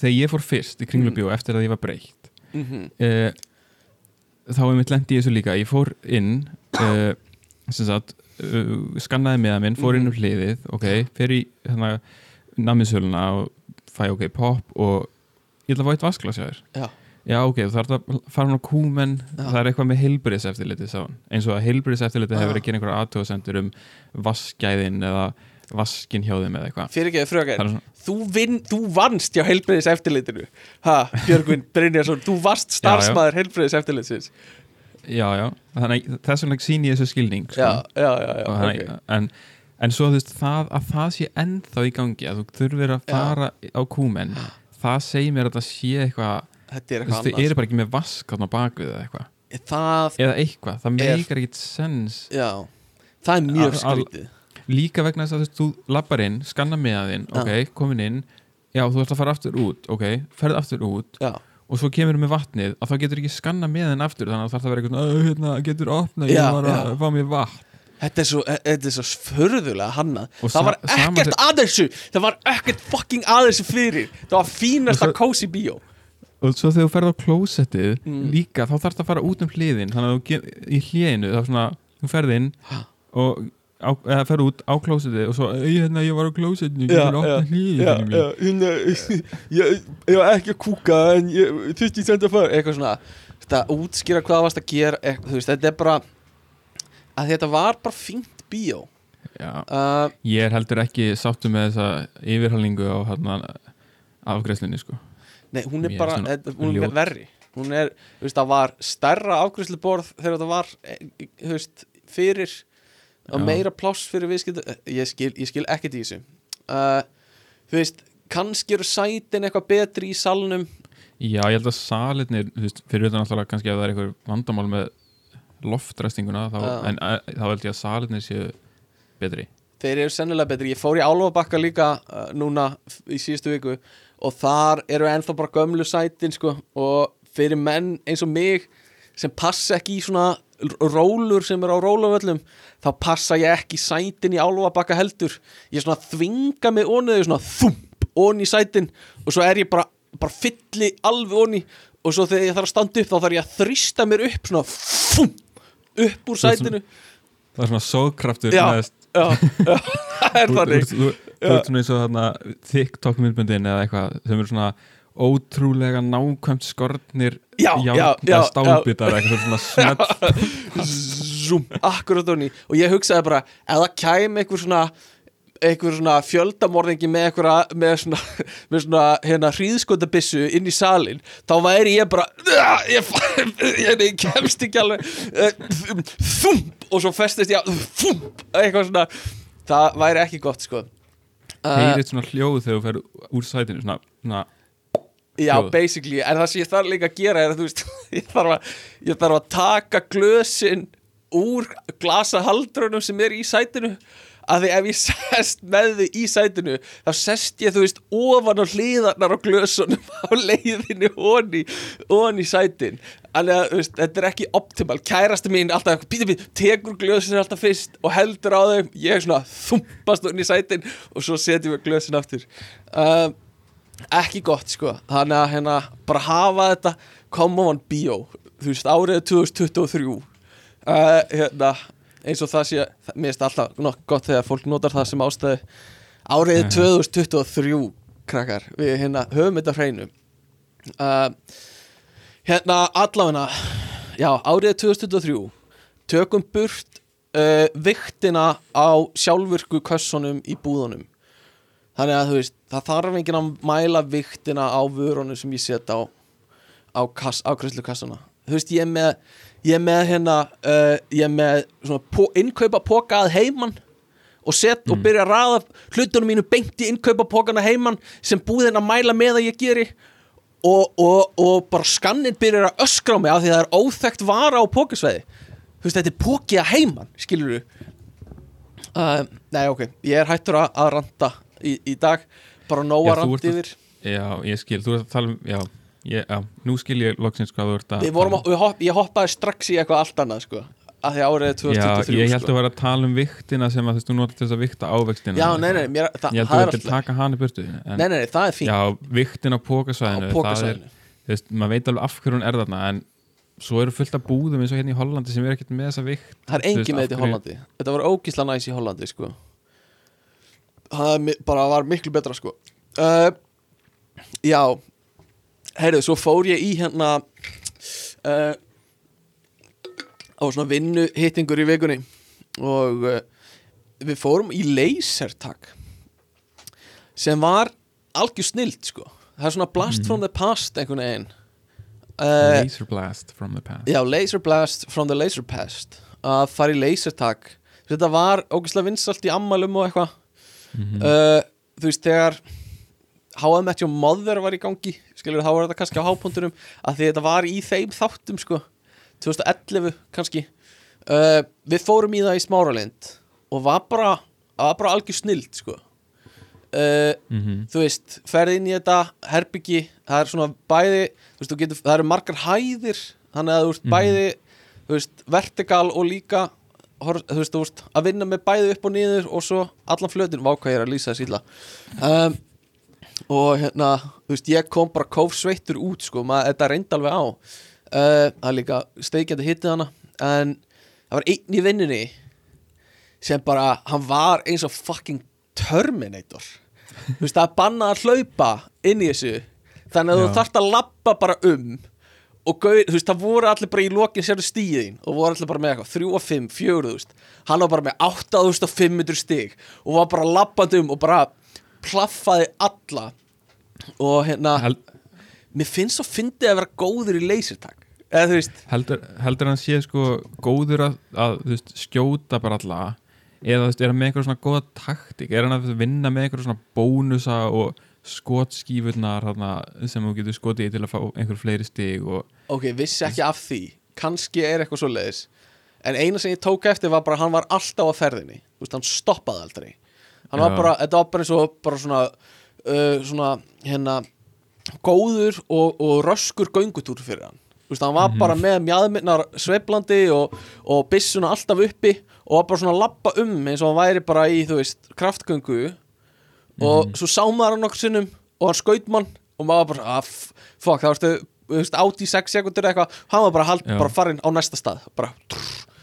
þegar ég fór fyrst í kringlubíó eftir að ég var breytt mm eh, þá er mitt lendi í þessu líka. Ég fór inn eh, sagt uh, skannaði með minn, fór inn um hliðið ok, fer í hérna, namiðsöluna og fæ ok pop og ég ætla að fá eitt vasklas hjá þér. Já, já ok, þú þarf að fara á kúmen það er eitthvað með heilbriðseftirliti eins og að heilbriðseftirliti Já. hefur verið að gera einhverja aðtöðasendur um vaskgæðin eða vaskin hjá þeim eða eitthvað. Fyrir ekki að er svona- þú, þú vannst hjá heilbreyðis eftirlitinu ha, Björgvin Brynjarsson þú varst starfsmæður heilbreyðis eftirlitsins já, já, þannig þess vegna sín ég þessu skilning sko. já, já, já, já þannig, en, en svo þú veist það, að það sé ennþá í gangi að þú þurfir að Já. fara á kúmen það segir mér að það sé eitthvað þetta er þú eitthvað þau eru bara ekki með vask á bakvið eða eitthvað. Annars eða eitthvað, það meikar ekkit sens. Já, það er mjög skrítið líka vegna þess að þú lappar inn skanna með þinn, Já. ok, komin inn já, þú ert að fara aftur út, ok ferð aftur út já, og svo kemur með vatnið að þá getur ekki skanna með þinn aftur þannig að það þarf að vera eitthvað, "Ö, hérna, getur opna ég var að fá mér vatn. Þetta er svo, þetta er svo förðulega hannað. Og það var ekkert að þessu. Það var ekkert fucking að þessu fyrir. Það var Og svo- cozy bíó. Og svo þegar þú ferð á klósettið Mm. líka, þá þarf það að fara út um hliðin þannig að þú í hliðinu, þá svona þú ferð inn og á, eða ferð út á klósettið og svo, "Æ, hérna, ég var á klósettinu Já, getur opna hliðinu mín [laughs] ég, ég var ekki að kúka en ég þurfti senda að fara eitthvað svona, þetta útskýra hvað varst að gera eitthvað, þú veist, þetta er bara að þetta var bara fínt bíó. Já, uh, ég er heldur ekki sáttu með þessa yfirhalningu á hérna, afgreðslunni sko. nei, hún er bara, finnst hún þetta- hún er ljót. verri. Hún er, þú veist, það var stærra afgræsluborð þegar það var eh, þú veist, fyrir og meira pláss fyrir viðskipt ég skil, skil ekkert í þessu. Uh, þú veist, kannski eru sætin eitthvað betri í salnum. Já, ég held að salirnir, þú veist, fyrir utan alltaf kannski að það er einhver vandamál með loftræstinguna þá, Já. en að, þá held ég að salirnir séu betri. Þeir eru sennilega betri, ég fór í Álfabakka líka uh, núna í síðustu viku og þar eru ennþá bara gömlu sætin sko, og fyrir menn eins og mig sem passa ekki í svona rólur sem eru á róluvöllum þá passa ég ekki sætin í Álfabakka heldur. Ég svona þvinga mig oniði svona þump onni í sætin og svo er ég bara, bara fylli alveg onni og svo þegar ég þarf að standa upp þá þarf ég að þrýsta mér upp svona þump upp úr sætinu. Það er svona sóðkraftur Já. já, já, það er þannig. þú- ert svona eins og þarna TikTok myndböndin eða eitthvað sem eru svona ótrúlega nákvæmt skortnir eða stálbitar eitthvað svona smelt [laughs] Zoom, akkurat onni og ég hugsaði bara, ef það kæmi einhver svona einhver svona fjöldamorðingi með einhverja, með svona [laughs] með svona hérna hríðskotabissu inn í salin þá væri ég bara "Ah, ég, [laughs] ég, ég kemst ekki alveg. Eh, þump! Og svo festist ég þump, eitthvað svona. Það væri ekki gott sko. Uh, heyrið svona hljóð þegar þú fer úr sætinu svona, svona Já, hljóð. basically, en það sem ég þarf líka að gera er að þú veist, [laughs] ég þarf að, ég þarf að taka glösin úr glasahaldrunum sem er í sætinu að því ef ég [laughs] sest með þau í sætinu þá sest ég, þú veist, ofan á hliðarnar á glösunum [laughs] á leiðinu honi, honi sætin. Þannig að, veist, þetta er ekki optimal. Kærasti mín alltaf, píti píti, tekur glösin alltaf fyrst og heldur á þeim. Ég er svona þumpast í sætin og svo setjum við glösin aftur. Um, ekki gott sko. Þannig að hérna bara hafa þetta common bio þú veist árið 2023 uh, hérna eins og það sé mér finnst alltaf nokkuð gott þegar fólk notar það sem ástæði árið 2023 krakkar. Við hérna höfum þetta hreinu. Uh, hérna allavegna já árið 2023 tökum burt uh, viktina á sjálfvirku kössunum í búðunum þannig að þú veist, það þarf enginn að mæla viktina á vörunum sem ég set á á, kass, á kassana þú veist, ég er með ég er með hérna uh, ég er með svona po, innkaupa póka að heiman og set og byrja að raða hlutunum mínu beint í innkaupa pókana heiman sem búðin að mæla með að ég geri og, og, og bara skannin byrjar að öskra á mig af því það er óþekkt vara á pókasveiði þú veist, þetta er póki að heiman skilur þú uh, nei, ok, ég er hættur að, að ranta í, í dag. Bara þú rand yfir. Já, ég skil, þú ert að tala um Já, ég, já nú skil ég loksins hvað þú ert að Við vorum að, við hopp, ég hoppaði strax í eitthvað allt annað sko að því árið er um. Já, 2023 ég held sko. að vera að tala um viktina sem að þú veist, þú notar til þess að vikta ávextina. Já, nei, nei, mér, það, Ég held að þú ert að taka hann í burtu en, Nei, nei, það er fínt. Já, viktin á pókasvæðinu það er, þú veist, maður veit alveg af hverju hún er þarna en svo eru fullt af búðum eins og hérna í Hollandi sem er ekkert með þessa vikt. Það er engin með þetta í Hollandi. Þetta var ógísla næs í Hollandi sko Það bara var miklu betra sko. Uh, Já. Heyrðu, svo fór ég í hérna uh, á svona vinnu hittingur í vikunni og uh, við fórum í lasertag sem var algjör snilt sko. Það er svona blast from the past einhvern veginn. Laser blast from the past. Já, laser blast from the laser past. Að fara í lasertag. Þetta var ógeðslega vinsalt í ammælum og eitthvað Mhm. uh, þú veist þegar H.M. Met Your Mother var í gangi skilur þá var þetta kannski á hápuntunum að því þetta var í þeim þáttum sko 2011 kannski uh, við fórum í það í smáralind og var bara, bara algjör snild sko uh, Mhm. þú veist, ferði inn í þetta herbyggi, það er svona bæði þú veist, þú getur, það eru margar hæðir þannig að þú veist, Mhm. bæði þú veist, vertikal og líka þú veist, þú veist, að vinna með bæði upp og niður og svo allan flötin, vá hvað ég er að lýsa illa. Um, og hérna, þú veist, ég kom bara kófsveittur út, sko, maður, þetta reyndi alveg á. Uh, það er líka steikjandi hittið hana, en það var einn í vinninni sem bara, hann var eins og fucking Terminator. Þú veist, það er bannað að hlaupa inn í þessu. Þannig að þú Já. þarft að lappa bara um og gau, þú veist, það voru allir bara í lokin sérðu stíðin og voru allir bara með eitthvað 3 og 5, 4, þú veist. Hann var bara með 8500 stig og var bara lappandi um og bara plaffaði alla. Og hérna, Held, mér finnst svo fyndið að vera góður í lasertag. Eða þú veist, heldur, heldur hann sé sko góður að, að veist, skjóta bara alla eða þú veist, er hann með einhver svona góða taktik er hann að vinna með einhver svona bónusa og skotskífurnar sem þú getur skotið í til að fá einhver fleiri stig og ok, vissi ekki af því. Kannski er eitthvað svo leiðis en eina sem ég tók eftir var bara að hann var alltaf á ferðinni, þú veist, hann stoppaði aldrei. Hann var Já. bara, þetta var bara eins og bara svona, uh, svona hérna, góður og, og röskur göngutúr fyrir hann. Þú veist, hann var bara með mjadminnar sveiflandi og, og byssuna alltaf uppi og var bara svona að lappa um eins og hann væri bara í, þú veist, kraftgöngu og svo sá maður hann okkur sinnum og hann skaut mann og maður bara, ah, fuck, það varstu átt í 6 sekundur eitthvað hann var bara, hald, Já. bara farin á næsta stað bara,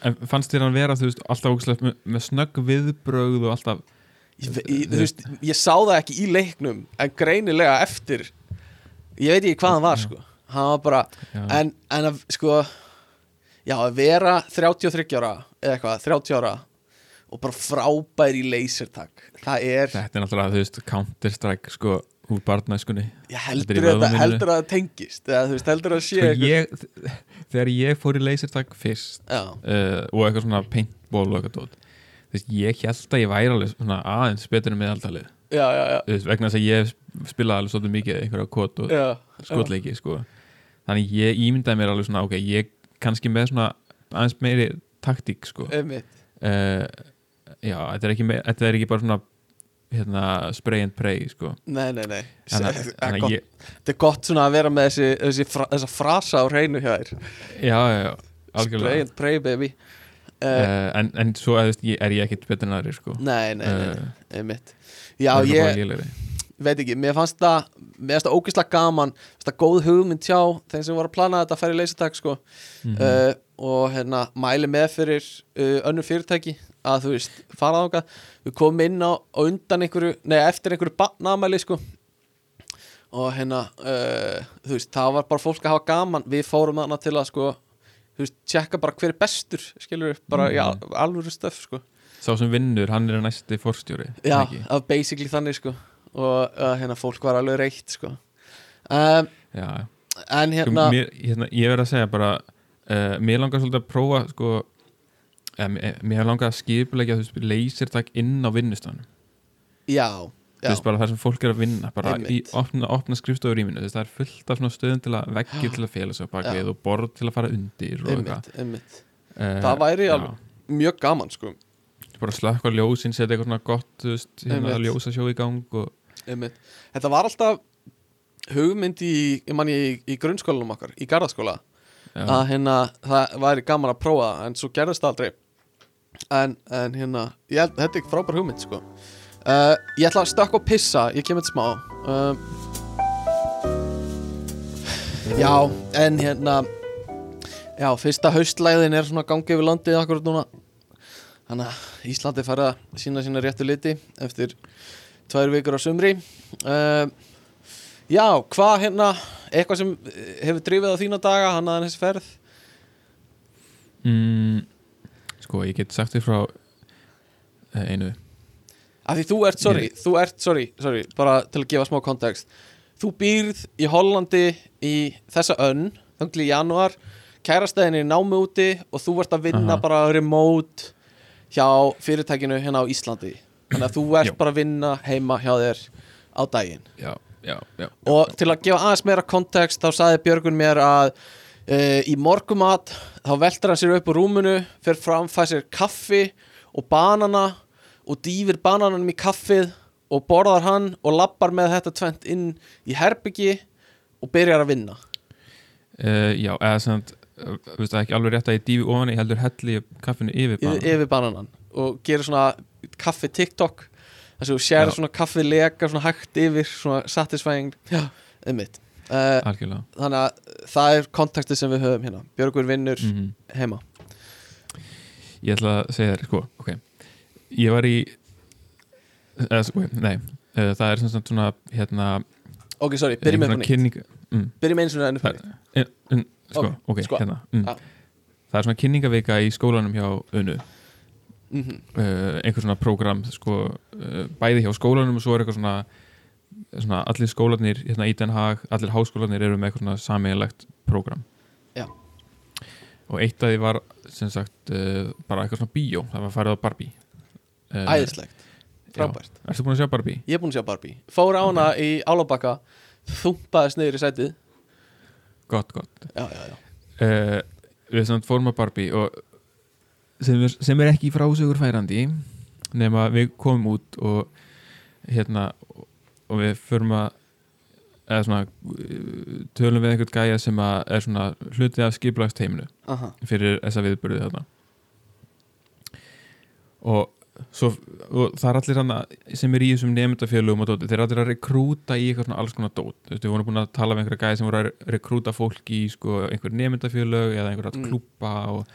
en fannst þér hann vera, þú veist, alltaf ógæslega með, með snögg viðbrögð og alltaf ég, ég, þú veist, ég sá það ekki í leiknum en greinilega eftir ég veit ekki hvað hann var sko hann var bara, Já. en, en að sko já, að vera 33 ára eða eitthvað, 30 ára og bara frábær í lasertag. Það er, þetta er náttúrulega, þú veist, Counter Strike sko, úr barnæskunni. Ég heldur þetta vöðvaminninu. heldur að það tengist eða veist, heldur að sé sko, ég, þegar ég fór í lasertag fyrst já, uh, og eitthvað svona paintball og eitthvað tótt veist, ég held að ég væri alveg svona aðeins betur en meðaldalið já, já, já, vegna þess að ég spilaði alveg svolítið mikið einhverja kót og já, skotleiki sko. þannig ég ímyndaði mér alveg svona ok, ég kannski með svona aðeins meiri taktík sko. uh, já, þetta er ekki, me- þetta er ekki bara svona hérna, spray and pray sko. Nei, nei, nei þannig, er þannig að ég, Þetta er gott svona að vera með þessi, þessi fra, þessa frasa á hreinu hjá þér já, já, já Spray algjörlega and pray baby uh, uh, en, en svo að, veist, ég, er ég ekkit betur en aðri sko. Nei, nei, nei, Eh, nei einmitt Já, það er bara ég lélegri. veit ekki, mér fannst það mér fannst það ógeðslega gaman fannst það góð hugmynd hjá þeim sem voru að plana þetta að færa í leysatak sko. Mhm. uh, og hérna mæli með fyrir uh, önnur fyrirtæki að þú veist, fara þáka við komum inn á, á undan einhverju nei, eftir einhverju barnamæli sko. Og hérna uh, þú veist, það var bara fólk að hafa gaman. Við fórum þarna til að sko þú veist, tjekka bara hver er bestur skilur bara í al alvöru stöf sko. Sá sem vinnur, hann er næsti forstjóri já, ekki? það var basically þannig sko. Og uh, hérna fólk var alveg reitt sko. Um, já, en Sko, hérna mér, hérna, ég verð að segja bara uh, mér langar svolítið að prófa sko, mér, mér langar að veist, leysirtak inn á vinnustanum já, þú já, þar sem fólk er að vinna bara í opna, opna skrifstofur í minu það er fullt af stöðum til að veggir til að á bakvið Já. og borð til að fara undir og einmitt, einmitt. Uh, Það væri mjög gaman sko. Bara slökka ljósin, setja eitthvað svona gott veist, hérna, Einmitt. ljósa sjó í gang og, þetta var alltaf hugmynd í, í, í grunnskólanum okkar, í garðaskóla að hérna, það væri gaman að prófa en svo gerðist aldrei en, en hérna ég held, þetta er ekki frábær hugmynd sko. Uh, ég ætla að stökka og pissa, ég kemur þetta smá. Um, já, en hérna já, fyrsta haustlæðin er svona gangi yfir landið akkurat núna. Þannig að Íslandi fara að sína sína réttu liti eftir tvær vikur á sumri. Uh, já, hvað hérna eitthvað sem hefur drifið á þína daga hann að þessi ferð? Mm, sko, ég get sagt þér frá uh, einu. Af því þú ert, sorry, þú ert, sorry, sorry bara til að gefa smá kontekst þú býrð í Hollandi í þessa önn, þangli í janúar. Kærastæðin er námi úti og þú ert að vinna Aha. bara remote hjá fyrirtækinu hérna á Íslandi. Þannig að þú ert bara að vinna heima hjá þér á daginn. Já, já, já og til að gefa aðeins meira kontekst þá saði Björgun mér að uh, í morgumat þá veldur hann sér upp úr rúmunu fer fram, fær sér kaffi og banana og dýfir banananum í kaffið og borðar hann og lappar með þetta tvent inn í herbyggi og byrjar að vinna. Uh, já, eða sem uh, veist það ekki alveg rétt að ég dýfi ofan ég heldur helli kaffinu yfir bara yfir bananan og gerir svona kaffi TikTok þess að þú sér svona kaffi leka svona hægt yfir, svona satisfying já, einmitt uh, þannig að það er kontekstið sem við höfum hérna. Björgur vinnur mm heima. Ég ætla að segja þér, sko, ok. Ég var í eða, sko, nei, uh, það er svona hérna, ok, sorry, byrjum með nýtt kynning mm, byrjum það, en, en, sko, Ok, sko. hérna mm, Já. það er svona kynningavika í skólanum hjá Unu mm -hmm. uh, einhver svona prógram sko, uh, bæði hjá skólanum og svo er eitthvað svona, svona allir skólanir hérna í Den Haag, allir háskólanir eru með eitthvað sameiginlegt prógram. Já. og eitt af því var sem sagt uh, bara eitthvað svona bíó það var farið á Barbie. Uh, æðislegt, frábært. Erstu búin að sjá Barbie? ég er búinn að sjá Barbie, fór á hana í Álabakka þumpaðist niður í sætið. Gott, gott. Já, já, já, uh, Við samt fórum að Barbie og sem er, sem er ekki frásögur færandi nema við komum út og hérna og við förum að eða svona tölum við einhvern gæja sem að er svona hluti af skipulagst heiminu aha, fyrir þessa viðbyrði þarna. Og svo og það er allir hann sem er í þessum nefndafélugum og dóti, þeir eru allir að rekrúta í eitthvað svona alls konar dót, þú veist, við vorum búin að tala með einhverja gæði sem voru að rekrúta fólk í sko, einhver nefndafélög eða einhverja Mm. klúpa og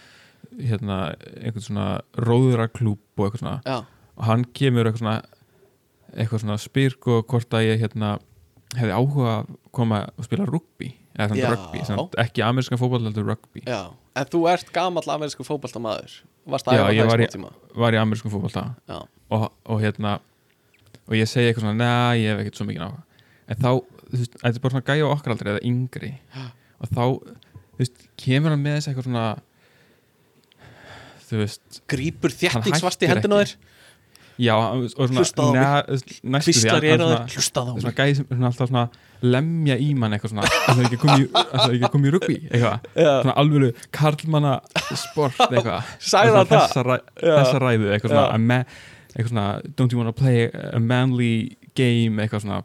hérna, einhvern svona róðraklúp og eitthvað svona. Já, og hann kemur eitthvað svona eitthvað svona spyr sko hvort að ég hérna hefði áhuga að koma og spila rugby eða Já. svona rugby, samt, ekki amerískan fótball heldur rugby, já en þú ert gamall amerísku fótboltamaður. Varst Já, að ég æfa var það í- í tíma? var í amerískan fótball það já, og, og hérna og ég segi eitthvað svona, neða, ég hef ekkert svo mikið áhuga. En þá, þú veist, þetta er bara svona gæja á okkar aldrei eða yngri. [gasps] Og þá, þú veist, kemur hann með þess eitthvað svona þú veist, grípur Hann þjættingsvast í hendina á þér já, og svona næstu því Kvistlar hann- að svona- alltaf svona lemja í mann eitthvað svona að það ekki að það ekki komið í rugby eitthvað? Svona alveg karlmanna sport [laughs] eitthvað þessa, ræðu eitthvað svona, don't you wanna play a manly game eitthvað svona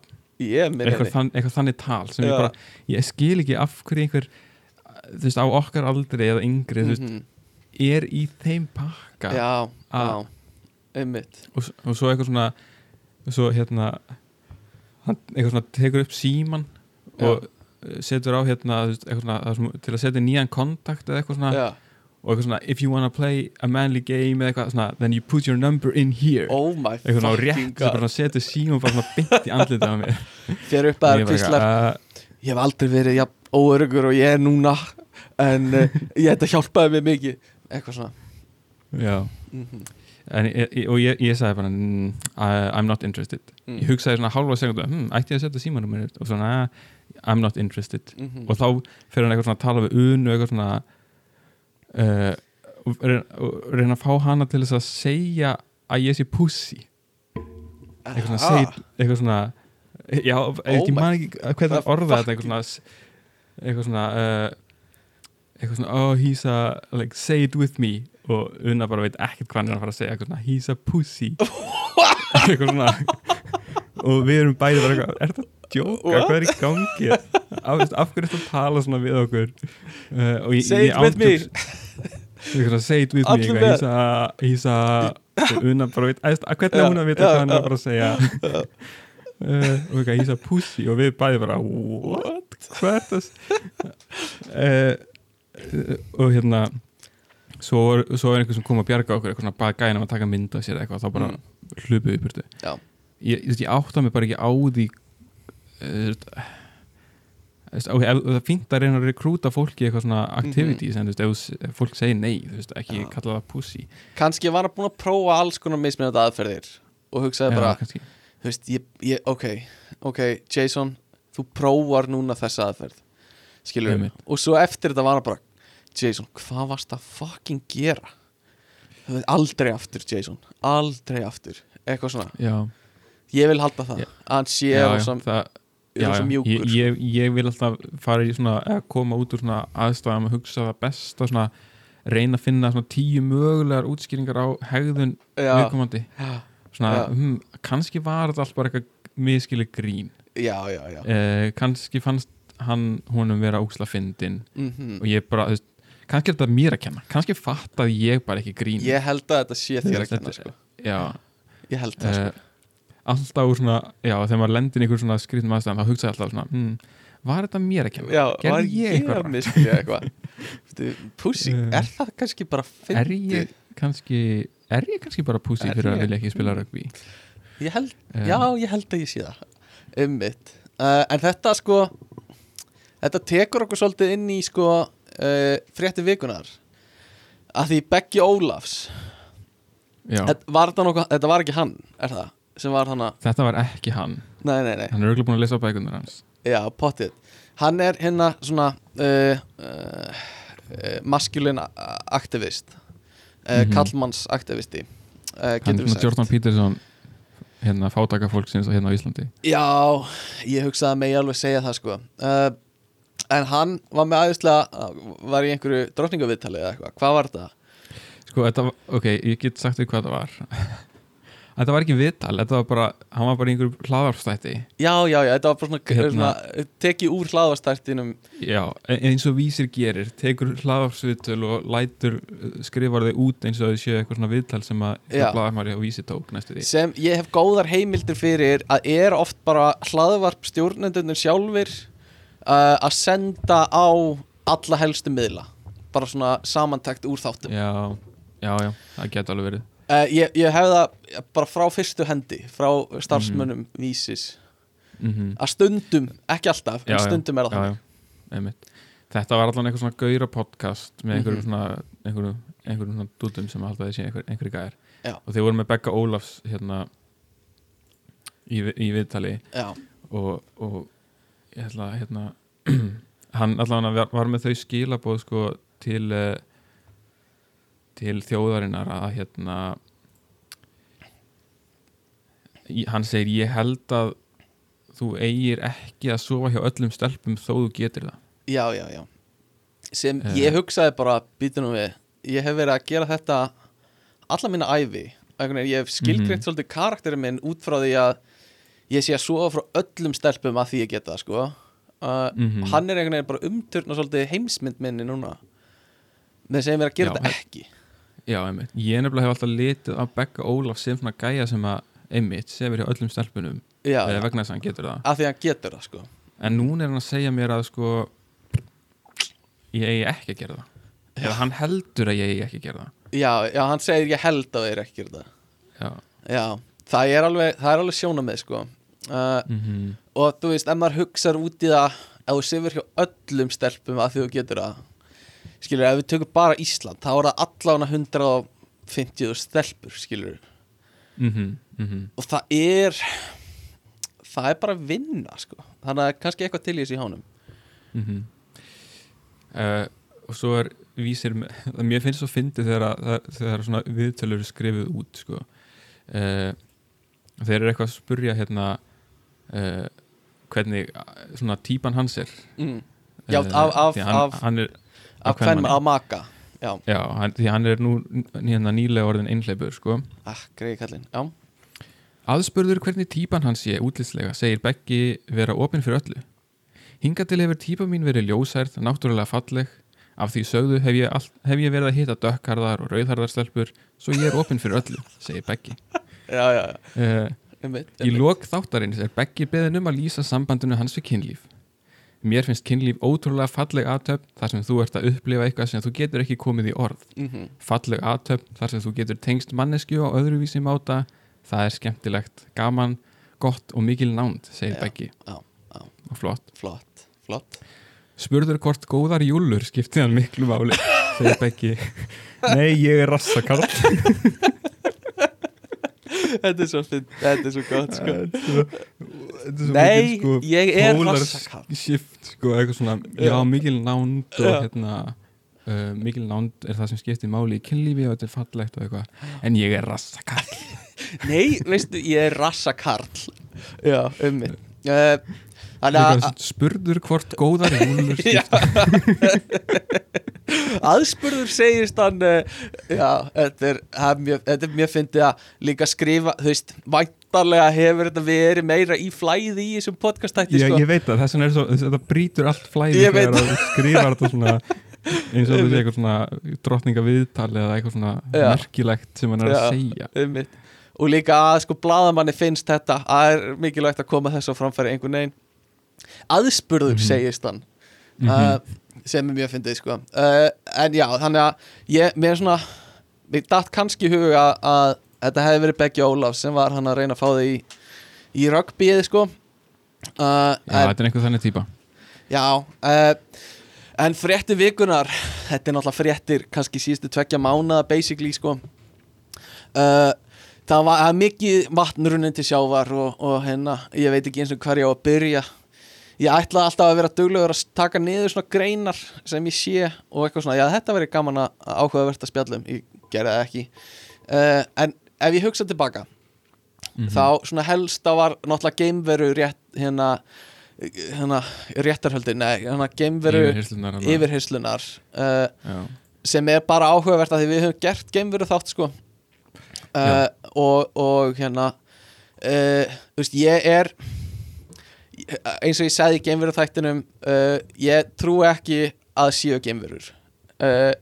eitthvað, henni þann, eitthvað þannig tal sem ég bara, ég skil ekki af hverju einhver þú veist, á okkar aldri eða yngri, þú veist, Mhm. er í þeim pakka já, einmitt. Og, og svo eitthvað svona svo hérna hann eitthvað svona tekur upp síman og uh, setur á hérna svona, sem, til að setja nýjan kontakt eða eitthvað svona, Já, og eitthvað svona if you wanna play a manly game eða eitthvað svona then you put your number in here. Oh eitthvað svona rétt, svo bara setur síman bara svona bytt í andlitið á mér. [laughs] Fyrir upp að kvistlar uh, Ég hef aldrei verið jafn óörugur og ég er núna En uh, ég þetta hjálpaði mér mikið. Eitthvað svona. Já. Mhm. En, og ég, ég sagði bara mm, I'm not interested. Mm. ég hugsaði svona hálfa segundu hm, ætti ég að setja símanum mér? Og svona "Ah, I'm not interested. Mhm. og þá fyrir hann eitthvað svona að tala við unu eitthvað svona uh, og reyna, og reyna að fá hana til þess að segja að ég sé pussy. Eitthvað svona, seg, eitthvað svona já, oh ég man ekki hvernig orða þetta eitthvað svona eitthvað svona uh, eitthvað svona, oh he's a like, say it with me og Una bara veit ekkert hvað hann er að fara að segja eitthvað svona, he's a pussy. [laughs] Eitthvað svona. Og við erum bæði bara eitthvað, er þetta að djóka, hvað er í gangi? Af, af hverju er þetta að tala svona við okkur? Uh, og ég, ándjóks- eitthvað say it with me he's a, he's a Una bara veit, æst, hvernig er hún að vita já, hvað hann er að fara að segja? Uh, og eitthvað, he's a pussy. Og við bæði bara, what, hvað er það uh, og hérna svo, var- svo er einhver sem kom að bjarga okkur eitthvað svona bað gæna að taka mynd af sér eitthvað þá bara Mm. hlupu upp burtu Já. ég, ég, ég átta mig bara ekki á því uh, veist, ok, ef, það er fínt að reyna að rekrúta fólki eitthvað svona activities en þú veist, ef, fólk segir nei þú veist, ekki Já. kalla það pussy Kannski var hann búin að prófa alls konar mismunandi aðferðir Og hugsaði bara, kannski. þú veist, ég, ég, ok Ok, Jason, þú prófar núna þessa aðferð Einmitt. Og svo eftir þetta var hann bara Jason, hvað varst að fucking gera? Aldrei aftur, Jason. Aldrei aftur. Eitthvað svona. Já, Ég vil halda það. Að hann sé já, mjúkur. Ég, ég, vil alltaf fara í svona að koma út úr svona aðstæðum að hugsa það besta svona reyna að finna svona tíu mögulegar útskýringar á hegðun viðkomandi. Svona, hm, kannski var þetta allt bara eitthvað miskili grín. Já, já, já. eh, kannski fannst hann honum vera úksla fyndin Mm og ég bara, þú veist, kannski er þetta mér að kenna kannski fattaði ég bara ekki grín Ég held að þetta sé þér að kenna sko. Ég held það sko. eh, alltaf úr svona já, þegar maður lendir í einhver svona skrýtum aðstæðan þá hugsaði alltaf svona, hm, var þetta mér að kenna gerði var ég ég eitthvað að rangt? miskilja eitthvað [laughs] Veitu, Pussy, Eh, er það kannski bara er fyndið? ég kannski er ég kannski bara Er fyrir að ég? vilja ekki spila rugby Ég held, Eh, já, ég held að ég sé það Ummitt uh, En þetta sko Þetta tekur okkur svolítið inn í sko uh, Frétti vikunar Að því Beggi Ólafs þetta var, nokkuð, þetta var ekki hann, er það? Sem var hann að þetta var ekki hann. Nei, nei, nei. Hann er auðvitað búin að lesa bækunar hans. Já, pottið. Hann er hérna svona uh, uh, uh, Maskulin aktivist uh, Mhm. Kallmanns aktivisti uh, hann er svona Jordan Peterson hérna fátaka fólksins hérna á Íslandi. Já, ég hugsaði að megi alveg segja það sko En hann var með aðeinslega Var í einhverju drottningaviðtali eða eitthvað Hvað var þetta? sko, þetta ok, ég get sagt því hvað þetta var [laughs] þetta var ekki viðtal þetta var bara, hann var bara í einhverju hlaðarfstætti Já, já, já, þetta var bara svona, Hérna. svona Tekið úr hlaðastærtinum já, e- eins og vísir gerir tekur hlaðarfsviðtöl og lætur uh, skrifar þau út eins og þau séu eitthvað svona viðtal sem að Já. hlaðarmari og vísir tók næstu því Sem ég hef góðar heimildir fyrir Að er oft bara hlaðvarp stjórnendunum sjálfur uh, Að senda á Alla helstu miðla. Bara svona samantækt úr þáttum. Já, já, já, það getur alveg verið. Uh, ég, ég hef það bara frá fyrstu hendi Frá starfsmönnum vísis. Mm Að stundum, ekki alltaf Já, En já, stundum er það já, þannig. já, þetta var allan eitthvað svona gauðra podcast með einhverjum Mhm. svona einhverjum, einhverjum svona dútum sem alltaf þessi einhver, einhverju gæðir Já. og þeir voru með Becca Ólafs hérna í, í viðtali. Já, og, og ég ætla að hérna [clears throat] hann allavega var, með þau skilabóð sko til uh, til þjóðarinnar að hérna hann segir ég held að þú eigir ekki að sofa hjá öllum stelpum þó þú getur það. Já, já, já. Sem Eh. ég hugsaði bara býtunum við, ég hef verið að gera þetta alla mína veginn, ég hef skilgreitt svolítið karakterinn minn út frá því að ég sé að sofa frá öllum stelpum að því ég geta það sko. Uh, Mhm. hann er einhvern veginn bara umturna svolítið heimsmynd minni núna. Með sem er að gera Já, þetta ekki. Já, einmitt, ég nefnilega hef alltaf litið á Becca Ólaf sem svona gæja sem að einmitt sefur hjá öllum stelpunum. Já, eða vegna þess að hann getur það. Að því hann getur það sko. En núna er hann að segja mér að sko ég eigi ekki að gera það. Eða hann heldur að ég eigi ekki að gera það. Já, já, hann segir ég held að þeir ekki gera það. Já, já, það er alveg, það er alveg sjónamið sko uh, mm og þú veist, ef maður hugsar út í það ef þú sefur hjá öllum stelpum að þú getur það skilur, ef við tökum bara Ísland þá er það allan 150 stelpur, skilur mhm, og það er það er bara vinna sko, þannig að kannski eitthvað til í þessu hánum. Uh, og svo er vísir, mér finnst þegar, að- þegar, þegar svona viðtölur eru skrifuð út sko. Uh, þeir eru eitthvað að spurja hérna uh, hvernig uh, svona típan hans er mm. já, Eh, af, af, hann, af, hann er, af maka já, já, hann, því hann er nú hérna nýlega orðin einhleipur sko ah, greiði kallinn já, Aðspurður hvernig típan hans sé útlitslega segir Beggi vera opinn fyrir öllu. Hinga til hefur típa mín verið ljósærð, náttúrulega falleg. Af því sögðu hef ég, all, hef ég verið að hitta dökkarðar og rauðharðarstelpur, svo ég er opinn fyrir öllu, segir Beggi. [laughs] já, já, já. Uh, í lok þáttarins er Beggi beðin um að lýsa sambandinu hans við kynlíf. Mér finnst kynlíf ótrúlega falleg aðtöfn þar sem þú ert að upplifa eitthvað sem þú getur ekki komið í orð. Mhm. Falleg aðtöfn þar sem þú getur tengst mannesku á öðruvísi máta það er skemmtilegt, gaman gott og mikil nánd, segir Beggi já, já. og flott flott, flott spurður hvort góðar júlur skipti hann miklu máli segir Beggi [laughs] nei, ég er rassakarl [laughs] þetta er svo, finn, þetta er svo gott sko. Þetta er svo- Nei, mikil, sko, ég er rassakall. shift, sko, eitthvað svona já, mikil nánd og hérna uh, mikil nánd er það sem skiptir máli í kynlífi og þetta er fallegt og eitthvað. En ég er rassakarl Nei, veistu, ég er rassakarl Já, um mig uh, spurður hvort góðar júlur [laughs] [laughs] aðspurður segist hann uh, Já, þetta er, mjög, þetta er mjög fyndið að líka skrifa Þú veist, væntarlega hefur þetta verið meira í flæði í þessum podcastætti sko. ég veit það, þess vegna er svo, þetta brýtur allt flæði þegar þú skrifar þetta svona eins og þetta sé eitthvað svona drottninga viðtali eða eitthvað svona Já. merkilegt sem hann er að Já. segja Einmitt. Og líka að sko bladamanni finnst þetta Það er mikilvægt að koma þessu á framfæri einhvern veginn Aðspurður Mhm. segist hann. Mhm. uh, sem er mjög fyndið sko. Uh, en já, þannig að ég, mér er svona mér datt kannski huga að, að þetta hefði verið Beggi Ólafs sem var hann að reyna að fá þig í, í rugbyið sko. Uh, Já, en, þetta er einhver þannig típa. Já uh, en fréttir vikunar þetta er náttúrulega fréttir kannski síðustu tveggja mánaða basically sko. Uh, það var mikið vatnrunin til sjávar og, og hérna, ég veit ekki eins og hvar ég á að byrja ég ætla alltaf að vera duglegur að taka niður svona greinar sem ég sé og eitthvað svona, já þetta verið gaman að áhugavert að spjallum, ég gerði það ekki uh, en ef ég hugsa tilbaka Mhm. þá svona helsta var náttúrulega geimveru rétt hérna, hérna réttarhöldi, nei, hérna geimveru Yfirherslunar þarna. yfirheyslunar uh, Já. sem er bara áhugavert að því við höfum gert geimveru þátt sko uh, og, og hérna þú veist, ég er eins og ég sagði í geimveru þættinum uh, ég trú ekki að séu geimverur. Uh,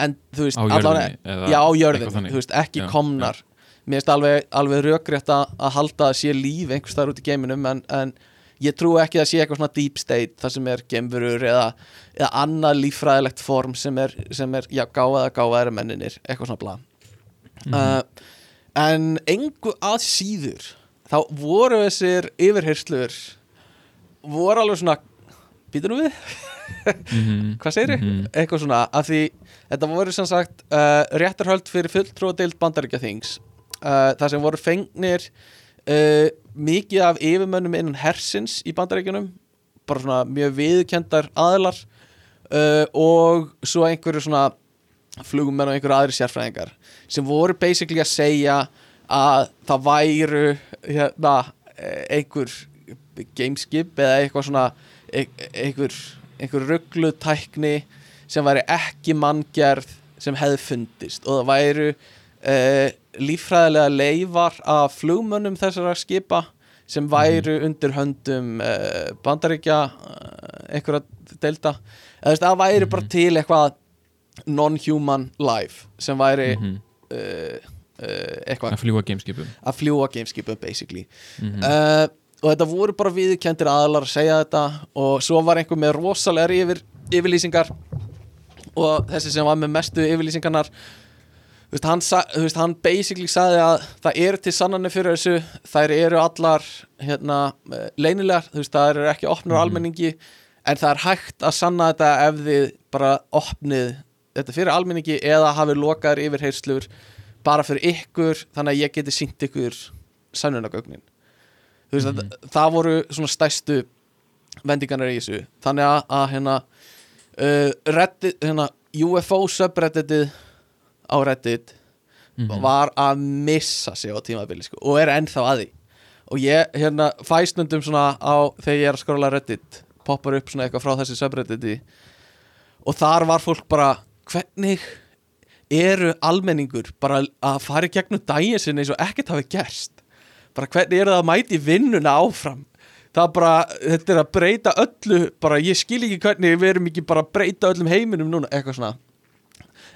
en þú veist Á allavega- jörðinni eða já á jörðinni, veist, ekki Já, komnar. mér finnst alveg, alveg rökrétt að, að halda að sé líf einhvers þar út í geiminum en, en ég trú ekki að sé eitthvað svona deep state þar sem er geimverur eða, eða annað líffræðilegt form sem er, sem er já, gáðað gáðaðri menninir eitthvað svona bla. Mhm. uh, en engu að síður þá voru þessir yfirheyrslur voru alveg svona býtum við, Mhm. [laughs] hvað segir Mhm. eitthvað svona, af því þetta voru sem sagt uh, réttarhöld fyrir fulltrúadeild bandaríkjaþings uh, þar sem voru fengnir uh, mikið af yfirmönnum innan hersins í bandaríkjunum bara svona mjög viðkendar aðilar uh, og svo einhverju svona flugumenn og einhverju aðri sérfræðingar sem voru basically að segja að það væru hérna eh, einhver gameskip eða eitthvað svona e- einhver, einhver ruglutækni sem væri ekki manngerð sem hefði fundist. Og það væru uh, líffræðilega leifar af flugmönnum þessara skipa sem væru undir höndum uh, bandaríkja uh, einhverja delta. Eða það væri bara til eitthvað non-human life sem væri Mhm. uh, uh, eitthvað. Að fljúa gameskipum. Að fljúa gameskipum basically. Mhm. Og þetta voru bara viðkendir aðlar að segja þetta og svo var einhver með rosalega yfir, yfirlýsingar og þessi sem var með mestu yfirlýsingarnar þú veist, hann, þú veist, hann basically sagði að það eru til sannanir fyrir þessu þær eru allar hérna, leynilegar, þú veist, það eru ekki opnur Mhm. almenningi en það er hægt að sanna þetta ef þið bara opnið þetta fyrir almenningi eða hafið lokaðar yfirheyrslur bara fyrir ykkur þannig að ég geti sínt ykkur sannunagögnin veist að það voru svona stæstu vendingarnar í þessu. Þannig að, að hérna, uh, Reddit, hérna UFO subredditið á Reddit Mhm. var að missa sig á tímabili sko, og er ennþá að því. Og ég hérna fæ stundum svona á þegar ég er að skróla Reddit poppar upp svona eitthvað frá þessi subredditi. Og þar var fólk bara hvernig eru almenningur bara að fara í gegnum daginn sinni eins og ekkert hafi gerst bara hvernig eru það að mæti vinnuna áfram? Það er bara, þetta er að breyta öllu bara ég skil ekki hvernig við erum ekki bara að breyta öllum heiminum núna, eitthvað svona.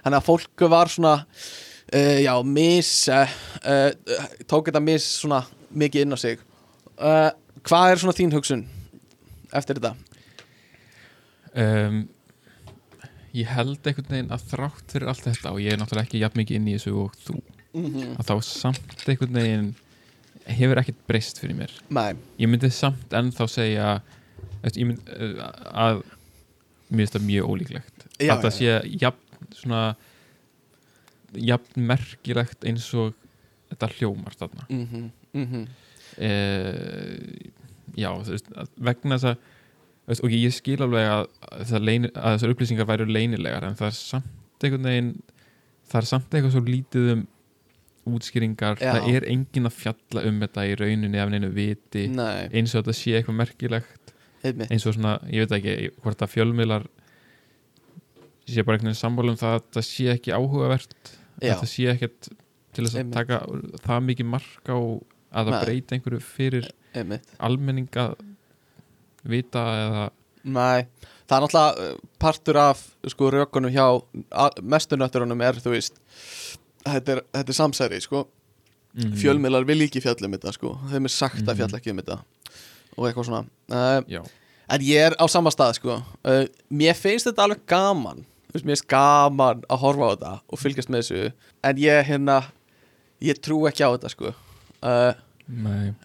Þannig að fólk var svona uh, já, mis uh, uh, tók þetta mis svona mikið inn á sig. Hvað er svona þín hugsun eftir þetta? um, ég held einhvern veginn að þrátt fyrir allt þetta og ég er náttúrulega ekki jafn mikið inn í þessu og þú Mm að þá samt einhvern veginn hefur ekkert breyst fyrir mér. Nei, ég myndi samt ennþá segja eftir, mynd, uh, að mér finnst það mjög ólíklegt. Já, að það sé jafn svona jafn merkilegt eins og þetta hljómar þarna. Mm -hmm, mm -hmm. eh, já, veist, vegna þess að veist, og ég skil alveg að, að, að þessar upplýsingar væru leynilegar en það er samt einhvern veginn það er samt eitthvað svo lítið um útskýringar, Já. það er engin að fjalla um þetta í rauninni af neinu viti. Nei, eins og þetta sé eitthvað merkilegt. Einmitt. Eins og svona, ég veit ekki hvort að fjölmiðlar sé bara einhvern veginn sammála um það að það sé ekki áhugavert Já, að það sé ekkert til þess að Einmitt. taka það mikið mark á að það Nei. breyta einhverju fyrir einmitt. almenning að vita eða Nei, það er náttúrulega uh, partur af sko rökunum hjá mestunötturunum er, þú veist þetta er, þetta er samsæri, sko. Mm, fjölmiðlar vil ekki fjalla um þetta, sko. Þeim er sagt að Mhm. fjalla ekki um þetta. Og eitthvað svona. Uh, en ég er á sama stað, sko. Uh, mér finnst þetta alveg gaman. Veist, mér finnst gaman að horfa á þetta og fylgjast með þessu, en ég hérna ég trú ekki á þetta, sko. Uh,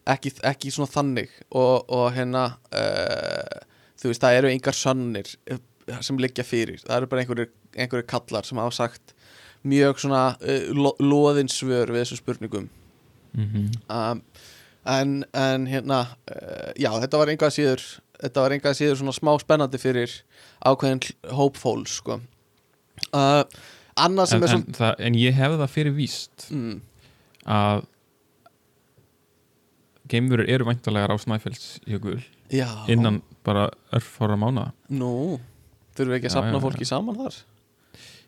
ekki, ekki svona þannig. Og, og hérna þú veist, það eru engar sannir sem liggja fyrir, það eru bara einhverjir, einhverjir kallar sem hafa sagt mjög svona uh, lo loðin svör við þessum spurningum. Mm um, en, en hérna uh, já, þetta var enga síður þetta var enga síður svona smá spennandi fyrir ákveðin hl- hóp fólks sko. Uh, en, er en, það, en ég hef það fyrir víst mm, að geimurur eru væntalega á Snæfellsjökul innan bara örfára mánuða nú, þurfum við ekki að sapna fólki saman þar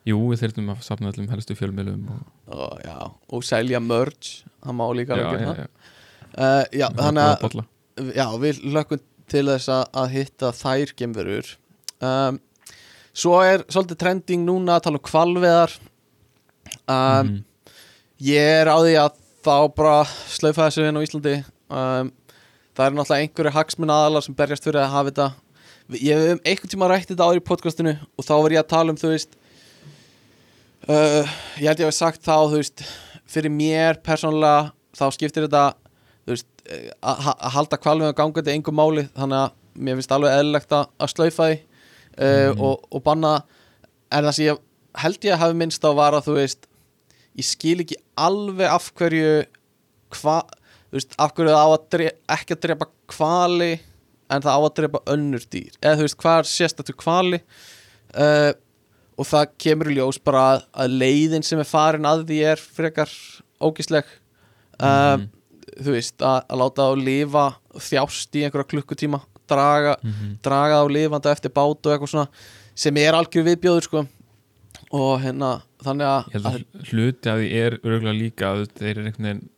jú, við þurfum að safna öllum helstu fjölmiðlum og, og, og selja merch það má líka alveg gera það. já, þannig að já, við lökum til þess að, hitta þær gemverur um, svo er svolítið trending núna að tala um kvalveðar um, Mhm. ég er á því að þá bara slaufa þessu inn á Íslandi. Um, það er náttúrulega einhverju hagsmuna aðalar sem berjast fyrir að hafa þetta. Ég hef um einhvern tíma rætt þetta áður í podcastinu og þá var ég að tala um þú veist uh, ég held ég hef sagt þá þú veist fyrir mér persónulega þá skiptir þetta þú veist eh, að að halda kvalvið að ganga þetta engum máli þannig að mér finnst alveg eðlilegt að að slaufa því uh, Mhm. og, og banna. En það sem ég held ég að hafi minnst á var að þú veist ég skil ekki alveg af hverju hva, þú veist, af hverju það á að drep, ekki að drepa kvali en það á að drepa önnur dýr. Eða þú veist, hvað er sérstættu kvali uh, og það kemur í ljós bara að, að leiðin sem er farin að því er frekar ógisleg uh, Mhm. þú veist, að, að láta þá lifa þjást í einhverja klukkutíma draga, Mhm. draga þá lifandi eftir bát og eitthvað svona sem er algjör viðbjóður sko og hérna, þannig að, að hluti af því er örgulega líka að þeir eru einhvern veginn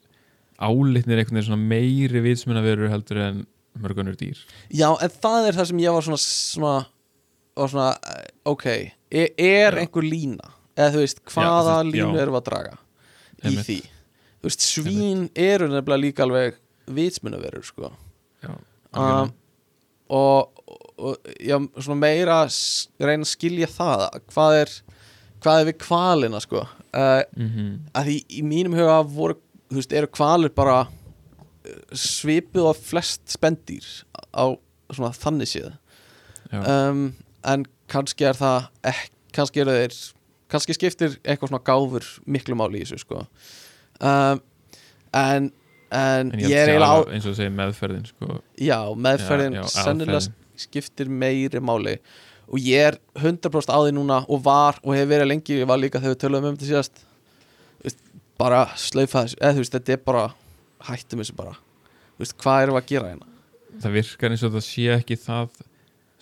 álitnir einhvern veginn svona meiri vitsmunaverur heldur en mörgunur dýr já, en það er það sem ég var svona svona, var svona eh, ok, er, er Já. einhver lína? Eða þú veist, hvaða Já, línu erum við að draga í Einmitt. því? Þú veist, svín eru nefnilega líka alveg vitsmunaverur sko. Já, um, og, og já, svona meira reyna að skilja það hvað er, hvað er við kvalina sko. Uh, Mhm. að því í mínum huga voru, þú veist, eru kvalir bara uh, svipuð á flest spendýr á svona þannig séð. Um, en kannski er það ekki, kannski eru þeir kannski skiptir eitthvað svona gáfur miklu máli í þessu sko. Um, en en, en ég, ég er eiginlega á eins og þú segir meðferðin sko, já, meðferðin Já, já, sennilega aðferðin. skiptir meiri máli. Og ég er 100% á því núna og var og hefur verið lengi, ég var líka þegar við töluðum um þetta síðast. Bara slaufa þessu, eða þú veist, þetta er bara hættum þessu bara. Þú veist, hvað erum við að gera hérna? það virkar eins og það sé ekki það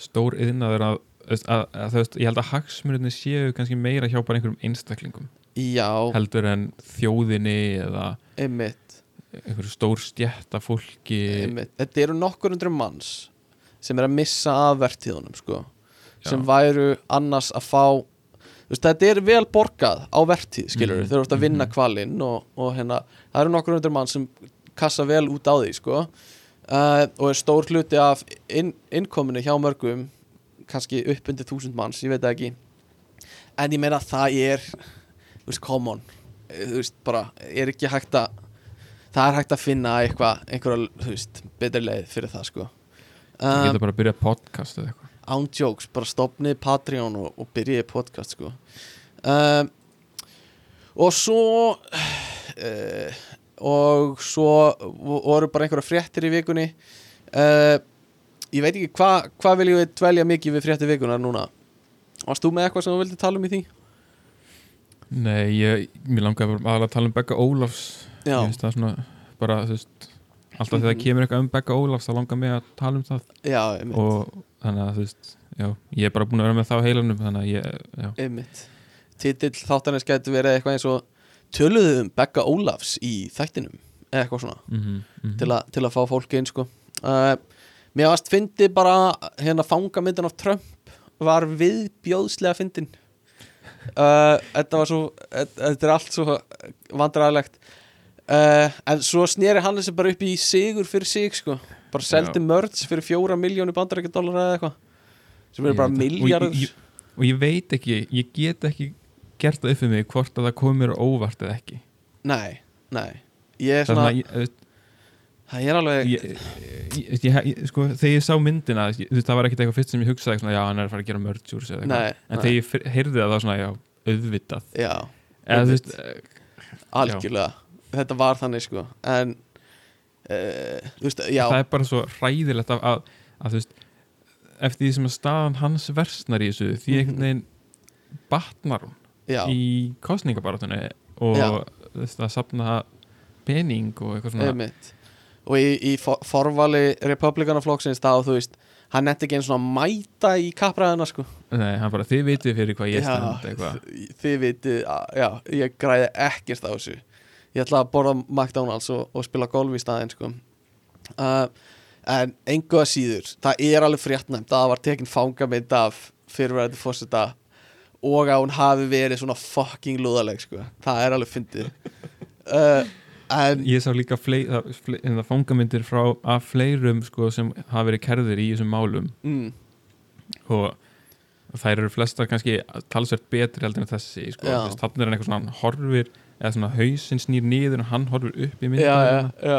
stór yðnaður að, að, að þú veist, ég held að hagsmunirni séu kannski meira hjá bara einhverjum einstaklingum. Já, heldur en þjóðinni eða einmitt, einhverju stór stjætta fólki. Einmitt. Þetta eru nokkur hundru manns sem er að missa af vertíðunum, sko sem Já. væru annars að fá þú veist, þetta er vel borgað á vertíð skilur Mhm, mm, þeir eru ofta að vinna mhm. kvalinn og, og hérna, það eru nokkur hundur mann sem kassa vel út á því sko uh, og er stór hluti af inn, innkominu hjá mörgum kannski upp undir þúsund manns, ég veit ekki. En ég meina það er þú veist, come on. Eh, þú veist, bara, er ekki hægt að það er hægt að finna eitthvað einhverja, þú veist, betri leið fyrir það sko. Það um, geta bara að byrja podcast eða eitthvað. án jokes, bara stopnið Patreon og, og byrjiði podcast sko. Um, og svo uh, og svo voru bara einhverja fréttir í vikunni. Uh, ég veit ekki hvað hva viljum við dvelja mikið við fréttir vikunar núna? Varst þú með eitthvað sem þú vildi tala um í því? Nei, ég, mér langaði bara að tala um Begga Ólafs. Já, Ég finnst það svona, bara, veist Alltaf þegar Mhm. kemur eitthvað um Begga Ólafs þá langar mig að tala um það. Já, og þannig að, þú veist, já ég er bara búin að vera með það á heilanum þannig að ég, já, titill þáttanins gæti verið eitthvað eins og töluðu um Begga Ólafs í þættinum? Eitthvað svona. Mm -hmm. til, a, til að fá fólki inn sko. uh, mér varst fyndi bara hérna fangamyndin af Trump. Var viðbjóðslega fyndin. Uh, þetta var svo þetta er allt svo vandræðilegt uh, en svo sneri hann þessi bara upp í sigur fyrir sig sko. bara seldi mörds fyrir fjóra miljónu bandarækjadólar eða eitthvað. Sem eru bara. Og miljardur ég- og ég veit ekki, ég get ekki gert það upp fyrir mig hvort að það komir óvart eða ekki. Nei, nei. Ég er svona, þú veist, það er alveg ég, ég, ég, sko, þegar ég sá myndina það var ekkert eitthvað fyrst sem ég hugsaði svona, já, hann er að fara að gera nei, en nei, þegar ég heyrði það þá svona, já, auðvitað. Já, eða veist, algjörlega. Þetta var þannig sko. En uh, veist, já. Það er bara svo hræðilegt að, að, að veist eftir því sem að staðan hans versnar í þessu því Mhm. einhvern veginn batnar hún já, í kostningabaratunni og Já. þú veist, að sapna pening og eitthvað svona. Einmitt og í, í for, forvali republikanaflokksins þá þú veist hann nefndi ekki eins og að mæta í kappræðina sko. Nei, hann bara, þið vitið fyrir hvað ég stend eitthvað. þið vitið, já, ég græði ekkert á þessu. Ég ætla að borða McDonalds og, og spila golf í staðinn sko. Uh, en engu að síður það er alveg fréttnæmt að það var tekin fangamind af fyrirverðandi fórseta og að hún hafi verið svona fucking lúðaleg sko, það er alveg fyndið. [laughs] Uh, en Ég sá líka flei, það, það fangamyndir frá af fleirum sko, sem hafa verið kerðir í þessum málum. Mm, og þær eru flestar kannski talsvert betri heldur en þessi sko. Þú þannig er hann eitthvað svona hann horfir eða svona hausinn snýr niður og hann horfir upp í já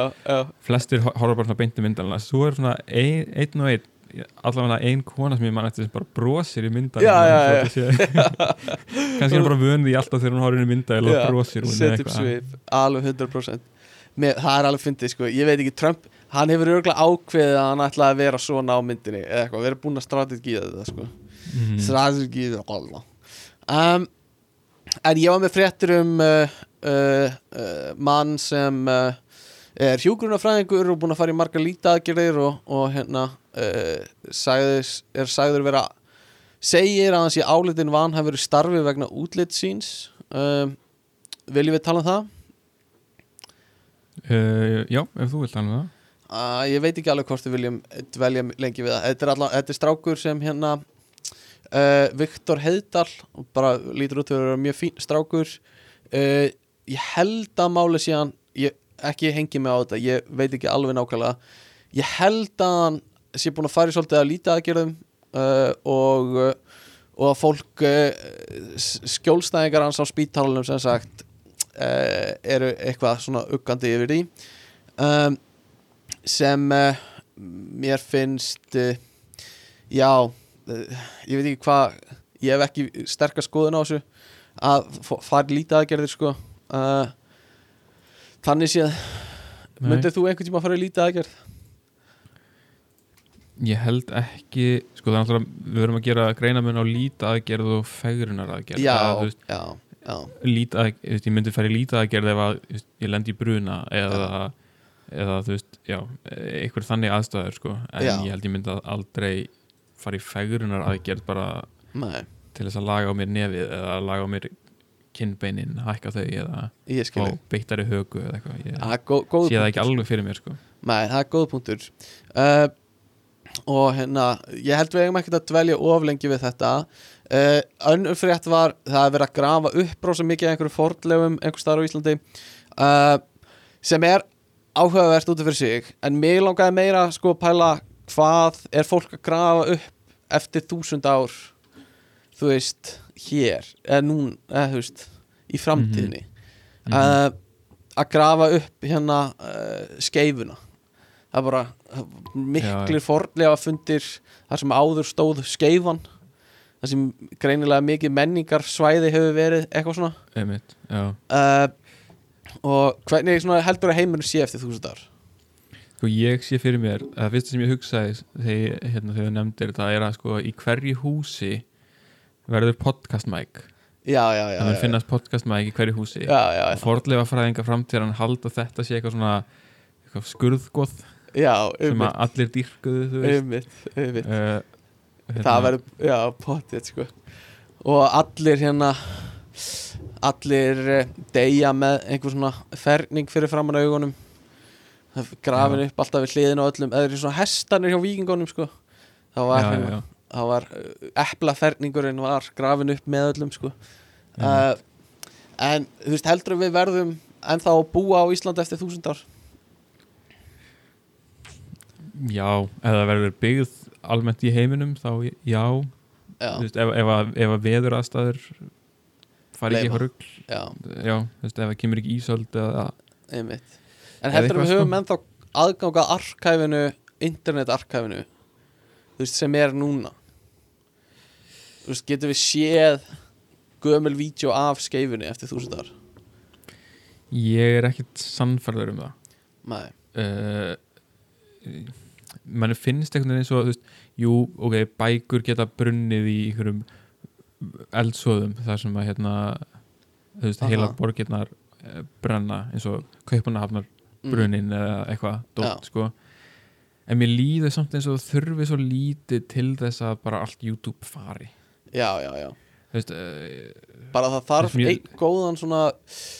flestir hor- horfa bara svona beinti myndalina svo er svona ein, einn og einn allavega ein kona sem ég man eftir sem bara brosir í já. [laughs] kannski er bara vönd í alltaf þegar hún í myndalina Já, og svip, alveg 100% Mér, það er alveg fyndið sko, ég veit ekki Trump, hann hefur örgulega ákveðið að hann ætlaði að vera svona á myndinni eða eitthvað, verið búin að strategíða þetta sko. Mhm. strategíða um, en ég var með fréttur um uh, uh, uh, mann sem uh, er hjúgrunafræðingur og búin að fara í marga lítaðgerðir og, og hérna uh, sagðis, er sagður vera segir að hann sé álitin vanhæfur í starfi vegna útlit síns. Um, viljum við tala um það? uh, Já, ef þú vilt tala um það. Uh, ég veit ekki alveg hvort við viljum dvelja lengi við það. Þetta er, allan, þetta er strákur sem hérna uh, Viktor Heiðdal bara lítur út að vera mjög fín strákur. Uh, ég held að máli síðan ég ekki hengi mig á þetta, ég veit ekki alveg nákvæmlega. Ég held að hann sé búin að fara í svolítið að líta aðgerðum uh, og uh, og að fólk uh, skjólstæðingar hans á spítalunum sem sagt uh, eru eitthvað svona uggandi yfir því. Um, sem uh, mér finnst uh, já ég veit ekki hvað ég hef ekki sterkast skoðun á þessu að fara í lítið aðgerðir sko. Þannig séð Nei. myndir þú einhvern tíma að fara í lítið aðgerð Ég held ekki, sko það er náttúrulega við verum að gera greinamun á líta aðgerð og fegrunar aðgerð já, Það, veist, já, já, lít að, þú veist, ég myndi fara í líta aðgerð ef að, veist, ég lendi í bruna eða, eða þú veist, já einhver þannig aðstæður sko. En Já. ég held ég myndi að aldrei fara í fegrunar aðgerð bara nei, til þess að laga á mér nefið eða laga á mér kinnbeinin, hækka þau eða beittari högu eða eitthvað. Ég það er sé það ekki alveg fyrir mér sko. Nei, það er góð punktur. Uh, og hérna ég held við eigum ekkert að dvelja of lengi við þetta. Uh, önnur frétt var það að vera að grafa upp rosa mikið einhverju fordlegum einhver staðar á Íslandi uh, sem er áhugavert út af fyrir sig. En mig langaði meira sko að pæla hvað er fólk að grafa upp eftir þúsund ár þú veist, hér eða nún, eða þú veist í framtíðinni. Mhm. uh, að grafa upp hérna skeifuna. Það er bara miklir fornlega fundir þar sem áður stóð skeifan þar sem greinilega mikið menningar svæði hefur verið eitthvað svona. Einmitt, uh, og hvernig svona heldur að heimurinn sé eftir þúsund ár? Sko ég sé fyrir mér að það fyrsta sem ég hugsaði þegar, hérna, þegar þú nefndir þetta er að sko í hverju húsi verður podcast mic? Já, já, já, það mun já, finnast podcast mic í hverju húsi. Og fordlega fræðinga framtíðan halda að þetta sé eitthvað svona eitthvað skurðgóð já, sem að allir dýrkuðu um mitt uh, hérna, það verður, já, potið sko. Og allir hérna allir uh, deyja með einhver svona ferning fyrir framann augunum. Það er grafin upp alltaf við hliðin á öllum eða svona hestanir hjá vikingunum sko. Það var, já, hérna, já, var uh, eplaferningurinn var grafin upp með öllum sko. Já. uh, en þú veist heldur við verðum ennþá að búa á Íslandi eftir þúsund ár já, ef það verður byggð almennt í heiminum þá já, já, veist, ef, ef, að, ef að veður aðstæður fari ekki Leyfa. eitthvað rugl. Já, já, þú veist, ef það kemur ekki ísöld eða einmitt. En heldur við höfum ennþá aðgang að arkæfinu internetarkæfinu þú veist sem er núna? Þú veist getum við séð gömul vídeo af skeifunni eftir þúsund ár? Ég er ekkit sannfærður um það. Nei. uh, mann finnst einhvern veginn eins og veist, jú, ok, bækur geta brunnið í einhverjum eldsóðum þar sem að hérna þú veist, Aha. heila borgirnar uh, brenna eins og kaupanahafnar brunnin eða eitthvað dótt, Mm. Já. sko en mér líður samt eins og þurfi svo lítið til þess að bara allt YouTube fari já, já, já veist, uh, bara það þarf einn góðan svona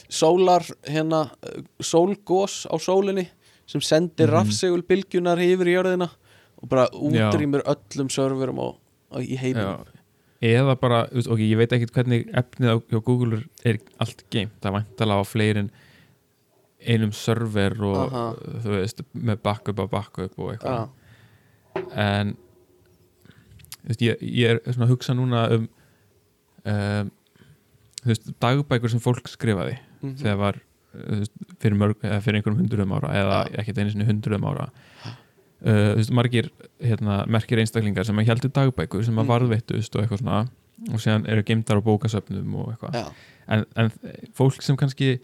sólar hérna uh, sólgós á sólinni sem sendir Mhm. rafsegul bylgjunar yfir í jörðina og bara útrýmur öllum serverum á, á, í heiminum eða bara, ok, ég veit ekkit hvernig efnið á, hjá Google er allt geimt, það væntalega á fleirin einum server og Aha. þú veist, með backup á backup og eitthvað en veist, ég, ég er svona að hugsa núna um um, þú veist, dagbækur sem fólk skrifaði mhm. þegar var fyrir, mörg, fyrir einhverjum hundruðum ára eða Já. ekkert einu sinni hundruðum ára uh, veist, margir hérna, merkir einstaklingar sem að heldur dagbækur sem að Mhm. varðveittust og eitthvað svona og síðan eru geimdar á bókasöfnum og eitthvað já, en, en fólk sem kannski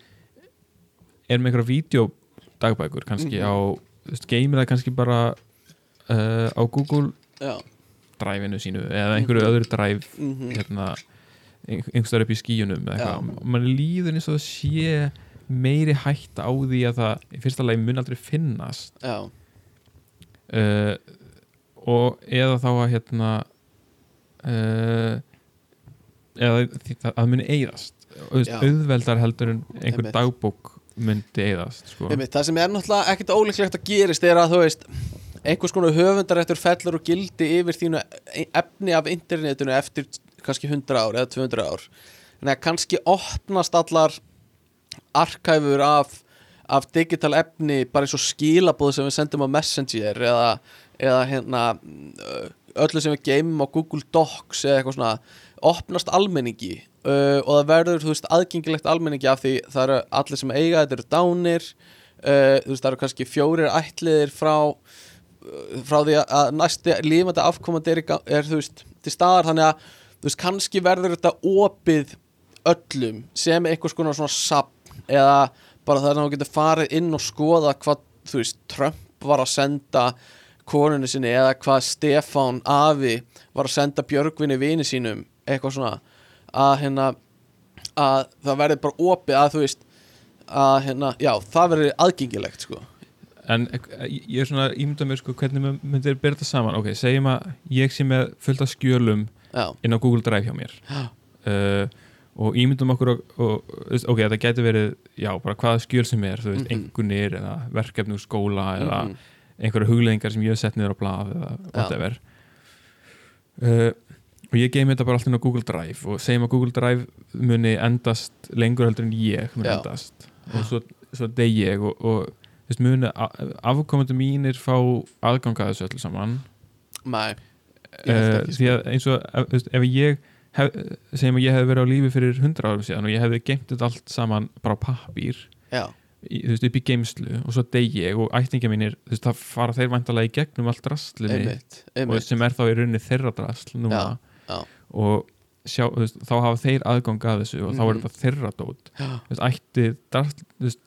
er með einhverja vídeodagbækur kannski Mhm. á geimir það kannski bara uh, á Google já dræfinu sínu eða einhverju öðru dræf mhm. hérna, einhverstaðar upp í skíunum og mann líður eins og það sé meiri hætta á því að það í fyrsta lagi mun aldrei finnast já, uh, og eða þá að hérna uh, eða því að það muni eyðast Já. auðveldar heldur en einhver Einmitt. dagbók myndi eyðast sko. Það sem er náttúrulega ekkert ólíklegt að gerist er að þú veist einhvers konar höfundaréttur fellur og gildi yfir þínu efni af internetinu eftir kannski 100 ár eða 200 ár en að kannski opnast allar arkæfur af, af digital efni bara eins og skilabóð sem við sendum á Messenger eða, eða hérna öllu sem við geymum á Google Docs eða eitthvað svona opnast almenningi uh, og það verður veist aðgengilegt almenningi af því það eru allir sem eiga þetta eru dánir uh, veist það eru kannski fjórir ætliðir frá frá því að- næsti lífandi afkomandi er, er veist til staðar. Þannig að kannski verður þetta opið öllum sem einhvers konar svona sapn eða bara það er að þú getur farið inn og skoða hvað þú veist Trump var að senda konunni sinni eða hvað Stefán Afi var að senda Björgvinni vini sínum eitthvað svona að hérna að það verður bara opið að þú veist að hérna, já, það verður aðgengilegt sko. En eh, ég er svona ímynda mér sko hvernig myndir byrja þetta saman? Ok, segjum að ég sé með fullt af skjölum já, inn á Google Drive hjá mér. Uh, og ímyndum okkur og, og, ok, þetta gæti verið já, bara hvaða skjöl sem er, þú veist, Mhm. einhvernir eða verkefni úr skóla eða Mhm. einhverja hugleðingar sem ég hef sett niður á blað eða whatever uh, og ég geimi þetta bara alltaf á Google Drive og segjum að Google Drive muni endast lengur heldur en ég muni Já. endast og svo, svo dey ég og, og þú veist, muni afkomandi mínir fá aðganga þessu öllu saman Nei, Ég held uh, ekki, sko. því að eins og ef, þú veist, ef ég hef, segjum að ég hefði verið á lífi fyrir 100 árum síðan og ég hefði geimt þetta allt saman bara á pappír já, í, þú veist, upp í geimslu og svo dey ég og ættingja mínir þú veist, það fara þeir vantalega í gegnum allt drastlið mitt og sem er þá í rauninni þeirra drasl núna já. og sjá, veist, þá hafa þeir aðgang að þessu og þá er Mhm. þetta þeirra dót Já, Þú veist, ætti drasl, þú veist,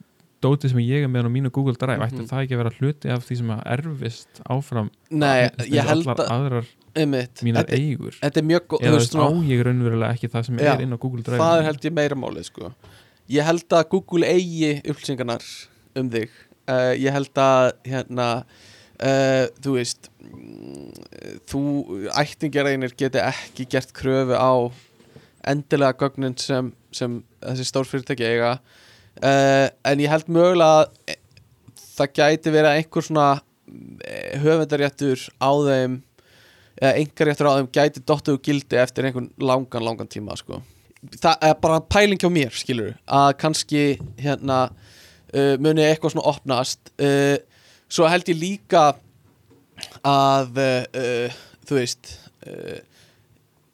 dótið sem ég er með á mínu Google Drive ætti Mhm. það ekki að vera hluti af því sem að erfist áfram Nei, og ég held að mínar þetta, eigur. þetta er eða veist, á ég raunverulega ekki það sem Já, er inn á Google Drive. það er held ég meira málið sko. Ég held að Google eigi upplýsingarnar um þig. Uh, ég held að hérna uh, þú veist mm, þú ættingjareinir geti ekki gert kröfu á endilega gögnin sem, sem þessi stórfyrirtæki eiga. Uh, en ég held mögulega að það gæti verið einhver svona höfundaréttur á þeim eða einhverjættur á þeim gæti dottu og gildi eftir einhvern langan, langan tíma sko. það er bara pæling hjá mér skilur, að kannski hérna uh, muni eitthvað svona opnast uh, svo held ég líka að uh, uh, þú veist uh,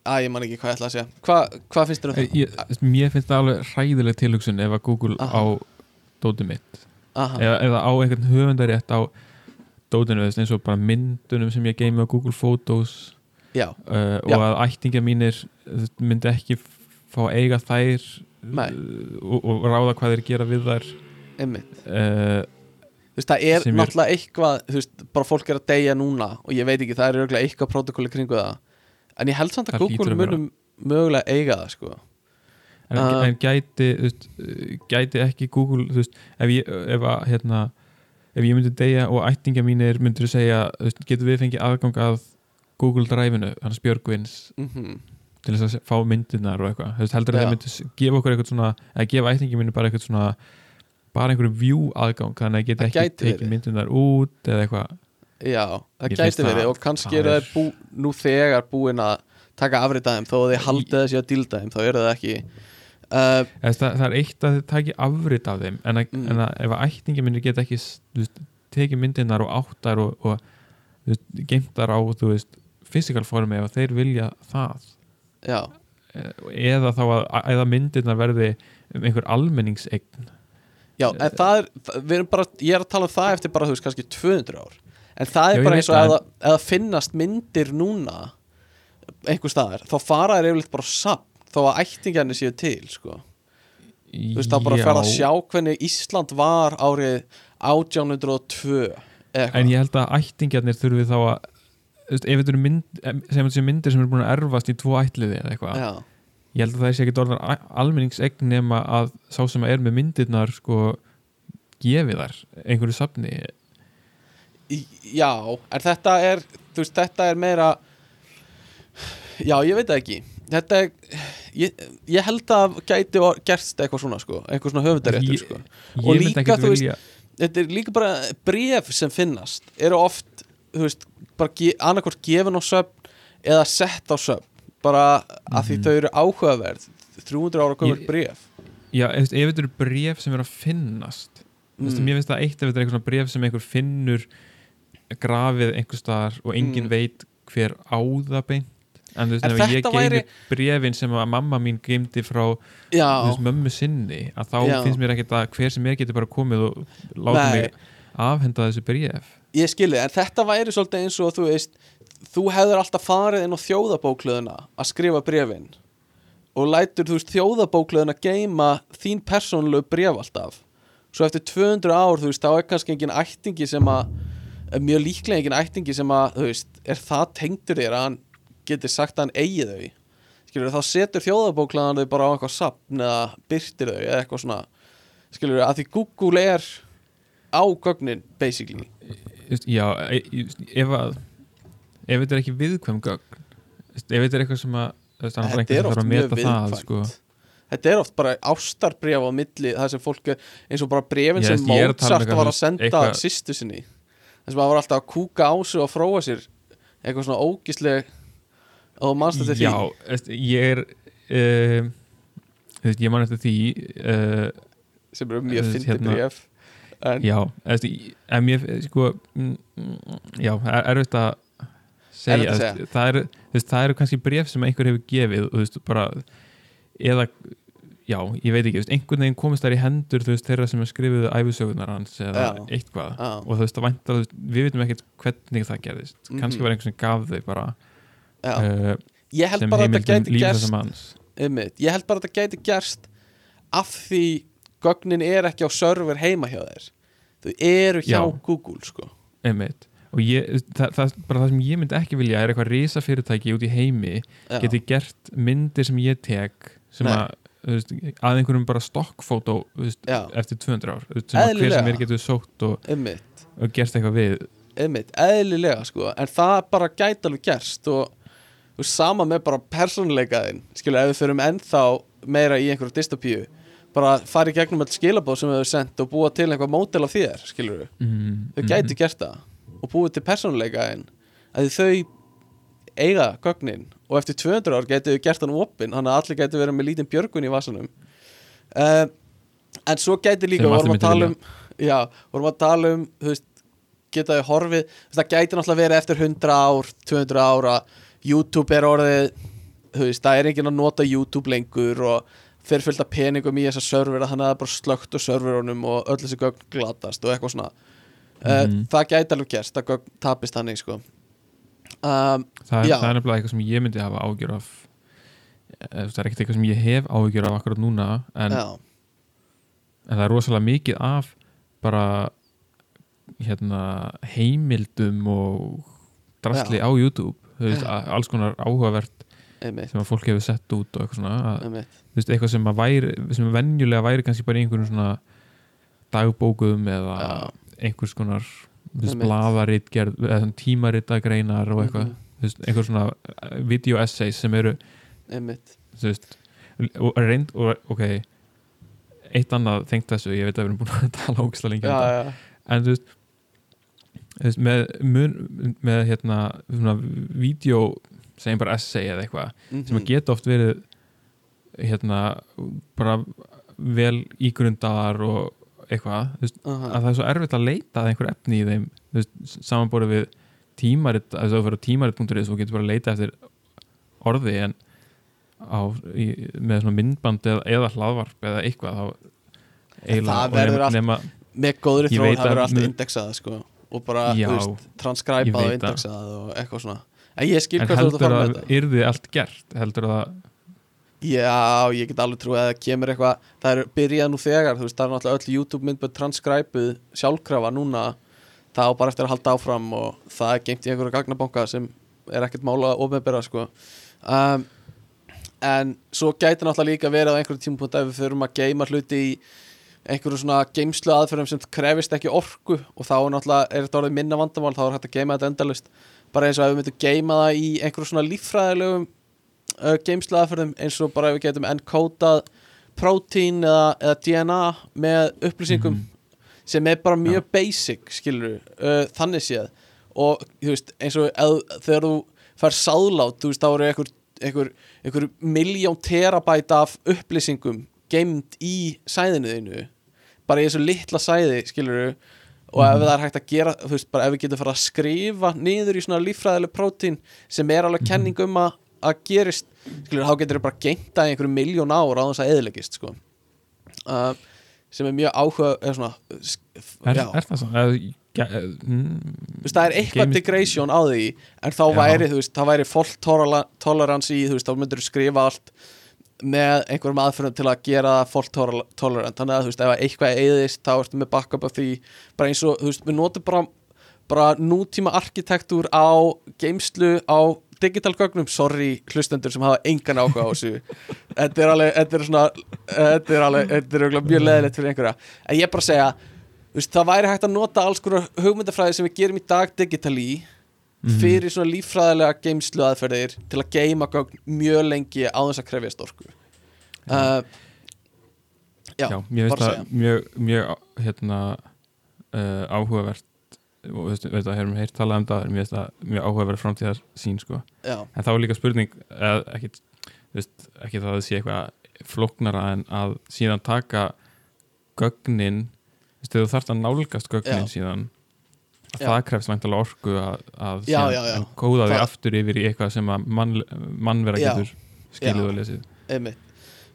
að ég man ekki hvað ég ætla að segja Hva, hvað finnst þér um það? mér finnst það alveg hræðileg tilhugsun ef að Google Aha. á dótið mitt eða, eða á einhvern höfundarétt á dótinu eins og bara myndunum sem ég geimi á Google Photos. Já, uh, og Já. að ættingja mínir veist, myndi ekki fá að eiga þær uh, og, og ráða hvað þeir gera við þær. Uh, þú veist, það er náttúrulega eitthvað þú veist, bara fólk er að deyja núna og ég veit ekki, það er örgulega eitthvað protokóli kringu það. En ég held samt að Það Google munum mögulega eiga það sko. En, en gæti þú veist, gæti ekki Google þú veist, ef ég ef að, hérna, ef ég myndi deyja og ættingja mínir segja, þú veist, getur við fengið aðgang að Google Drive-inu, hans Björgvins mm til þess að fá myndirnar og eitthvað, heldur að Já. þeir myndi s- gefa okkur eitthvað svona, eða gefa ættingja mínu bara eitthvað svona bara einhverju view aðgang þannig að Það ekki gæti tekið verið. myndirnar út eða eitthvað Já, það gæti verið það- og kannski það eru er- þeir nú þegar búin að taka afrið þeim þó að þeir haldið þessi að dílda þeim þá eru það ekki uh, það, það er eitt að þið taki afrit af þeim en, að, Mm. en að ef að ættingja mínu get ekki tekið myndirnar og áttar og, og geimtar á þú veist, physical formi ef þeir vilja það. Já, Eh, eða þá að eða myndirnar verði einhver almenningseign. Já en það er það- við erum bara, ég er að tala um það eftir bara þú veist kannski 200 ár. En það er Já, bara eins og ef það- finnast myndir núna einhver staðar, þá fara þær yfirleitt bara safn þó að ættingjarnir séu til sko. þú veist þá bara Já, fer að sjá hvernig Ísland var árið 1802 eða en ég held að ættingjarnir þurfi þá að þú veist, ef þetta eru mynd, myndir sem eru búin að erfast í tvo ætliði eða eitthvað ég held að það sé ekki orðan almenningsegn nema að sá sem er með myndirnar sko gefi þar einhverju safni. Já, en þetta er þú veist, þetta er meira Já, ég veit það ekki. Þetta er ég, ég held að gæti or- gerst eitthvað svona sko, eitthvað svona höfundaréttur sko. Og líka, þú veist, vilja Þetta er líka bara bref sem finnast eru oft, þú veist bara ge annarkvort gefin á söfn eða sett á söfn bara af því Mhm. þau eru áhugaverð 300 ára komur bref já, ef, þetta eru bref sem eru að finnast mm. Mm. mér finnst það eitt ef þetta er eitthvað svona bref sem einhver finnur grafið einhver staðar og enginn Mm. veit hver á það beint en þú veist, ef ég geymi brefin sem að mamma mín geymdi frá veist, mömmu sinni að þá Já. finnst mér ekkert að hver sem er getur bara komið og láta mig afhenda þessu bref ég skilði, en þetta væri svolítið eins og þú veist, þú hefur alltaf farið inn á þjóðabóklöðuna að skrifa brefin og lætur þú veist þjóðabóklöðuna geima þín persónulegu bref alltaf. Svo eftir 200 ár, þú veist, þá er kannski engin ættingi sem að mjög líklega engin ættingi sem að, þú veist, er það tengdur þér að hann getur sagt að hann eigi þau. Skilur, þá setur þjóðabóklaðan þau bara á eitthvað sapn eða byrtir þau eða eitthvað svona. Skilur, að því Google er á gögnin, basically. Já, e- ef að ef þetta er ekki viðkvæm gögn ef þetta er eitthvað sem að Þetta er oft mjög viðkvæmt. sko. Þetta er oft bara ástarbref á milli það sem fólk, er- eins og bara brefin Ég sem um Mozart var að senda eitthvað- sýstu sinni. Þess að maður var alltaf að kúka á sig og fróa sér. Eitthvað svona ógisleg og mannst þetta því já, ég er uh, ég man eftir því uh, sem eru mjög Þú veist, fyndi hérna- bref en, já, en mér sko, mm, mm, já, er erfitt að segja, að þú veist, það eru eru kannski bref sem einhver hefur gefið og veist, bara eða, já, ég veit ekki, veist, einhvern veginn komist þær í hendur, veist, þeirra sem skrifuðu æfisögunar hans eða Já. eitthvað Já. og þú veist, það vænta, við veitum ekkert hvernig það gerðist, kannski Mhm. var einhver sem gaf þau bara. Uh, ég held bara að þetta gæti gerst ég held bara að þetta gæti gerst af því gögnin er ekki á server heima hjá þér. Þau eru hjá Já. Google sko. Og ég, það, það, bara það sem ég myndi ekki vilja er eitthvað risa fyrirtæki út í heimi Já. geti gert myndir sem ég tek sem að, að einhverjum bara stokkfótó eftir 200 ár sem að hver sem er getur sótt og, og gert eitthvað við. Eðlilega sko. En það bara gæti alveg gerst og veist, sama með bara persónuleikaðin skilur, ef við förum ennþá meira í einhverju dystopíu bara fara í gegnum all skilabóð sem við höfum sendt og búa til einhver mótel á þér, skilur við mm, þau gæti gert það og búið til persónuleikaðin að þau eiga gögnin og eftir 200 ár gæti þau gert hann opinn þannig að allir gæti verið með lítinn björgun í vasanum. Uh, en svo gæti líka vorum að tala um já, vorum að tala um þú veist, geta þau horfið það gæti náttúrulega verið eftir 100 ár 200 ára, YouTube er orðið veist, það er enginn að nota YouTube lengur og fer fullt af peningum í þessa servera þannig að það er bara slögt á serverunum og öll þessi gögn glatast og eitthvað svona. Mhm. það gæti alveg gerst, það gögn tapist þannig sko. Um, það, er, það er nefnilega eitthvað sem ég myndi hafa ágjör af. Eh, það er ekkert eitthvað sem ég hef ágjör af akkurat núna en, en það er rosalega mikið af bara hérna heimildum og drastli Já. á YouTube veist, alls konar áhugavert einmitt, sem að fólk hefur sett út og eitthvað svona að, veist, eitthvað sem að væri sem venjulega væri kannski bara í einhverjum svona dagbókum eða Já. einhvers konar bladaritgerð eða svona tímaritagreinar og eitthvað þú veist, einhver svona eh, video essays sem eru veist, og reynd og ok eitt annað tengt þessu, ég veit að við erum búin að [laughs] tala ógislega lengi um en þú veist með, mun, með hérna svona vídeo, segjum bara essay eða eitthvað, sem Mhm. geta oft verið hérna bara vel ígrundar og eitthvað, veist, Aha. að það er svo erfitt að leita að einhver efni í þeim samanborið við tímarit að þú fyrir á tímarit.is og getur bara að leita eftir orði en á, í, með svona myndband eða, eða hlaðvarp eða eitthvað þá eiginlega- það verður allt- með góðri veit það verður mun- indexað sko og bara, þú veist, transkræpað og indexað og eitthvað svona. En ég skil en hvað þú ert að heldur fara að með þetta. yrði allt gert? Heldur að Já, ég get alveg trúið að það kemur eitthvað. Það er byrjað nú þegar, þú veist, það er náttúrulega öll YouTube myndböð transkræpuð sjálfkrafa núna. Það á bara eftir að halda áfram og það er geimt í einhverju gagnabanka sem er ekkert mála að ofmeðbera sko. Um, en svo gæti náttúrulega líka verið á einhverjum tímapunkt að við þurfum að geima hluti í einhverju svona geimslu aðferðum sem krefist ekki orku og þá er þetta orðið minna vandamál, þá er hægt að geima þetta endalust bara eins og ef við myndum geima það í einhverju svona líffræðilegum uh, geimslu aðferðum eins og bara ef við getum encodað prótín eða, eða DNA með upplýsingum Mhm. sem er bara mjög basic skilur uh, þannig séð. Og þú veist eins og eð, þegar þú fær sáðlát þú veist þá eru einhver miljón terabæt af upplýsingum geimd í sæðinu þínu bara í þessu litla sæði skilur og ef Mhm. það er hægt að gera þú veist bara ef við getum fara að skrifa niður í svona líffræðileg prótín sem er alveg Mhm. kenning um að, að gerist skilur þá getur þau bara geimt það í einhverju miljón ár á þess að eðilegist sko uh, sem er mjög áhuga er svona, er, er það svo? Eða, ja, mm, það er eitthvað degradation á því en þá Já. væri, þú veist, þá væri tolerance í, þú veist, þá myndir þú skrifa allt með einhverjum aðferðum til að gera fault tol- tolerant. Þannig að, þú veist, ef að eitthvað eðist þá ertu með backup af því, bara eins og, þú veist, við notum bara, bara nútíma arkitektúr á geimslu á digital gögnum, sorry hlustendur sem hafa engan áhuga á þessu. [laughs] Þetta er alveg, þetta er svona þetta er alveg, þetta er mjög leðilegt fyrir einhverja. En ég er bara að segja veist, það væri hægt að nota alls konar hugmyndafræði sem við gerum í dag digitali Mhm. Fyrir svona líffræðilega geimslu aðferðir til að geima gögn mjög lengi á þess að krefjast orku. Uh, já, já, mér finnst það mjög, mjög hérna, uh, áhugavert og veistu, veit að hefum heyrt talað um það mér finnst það mjög áhugavert framtíðar sín sko. en þá er líka spurning eða, ekki, veist, ekki það að það sé eitthvað flóknara en að síðan taka gögnin þú þarft að nálgast gögnin Já. síðan Já. það krefst væntalega orku að, að Já, já, kóða því Það- aftur yfir í eitthvað sem að mann, mannvera getur skilið Já. og lesið. Einmitt.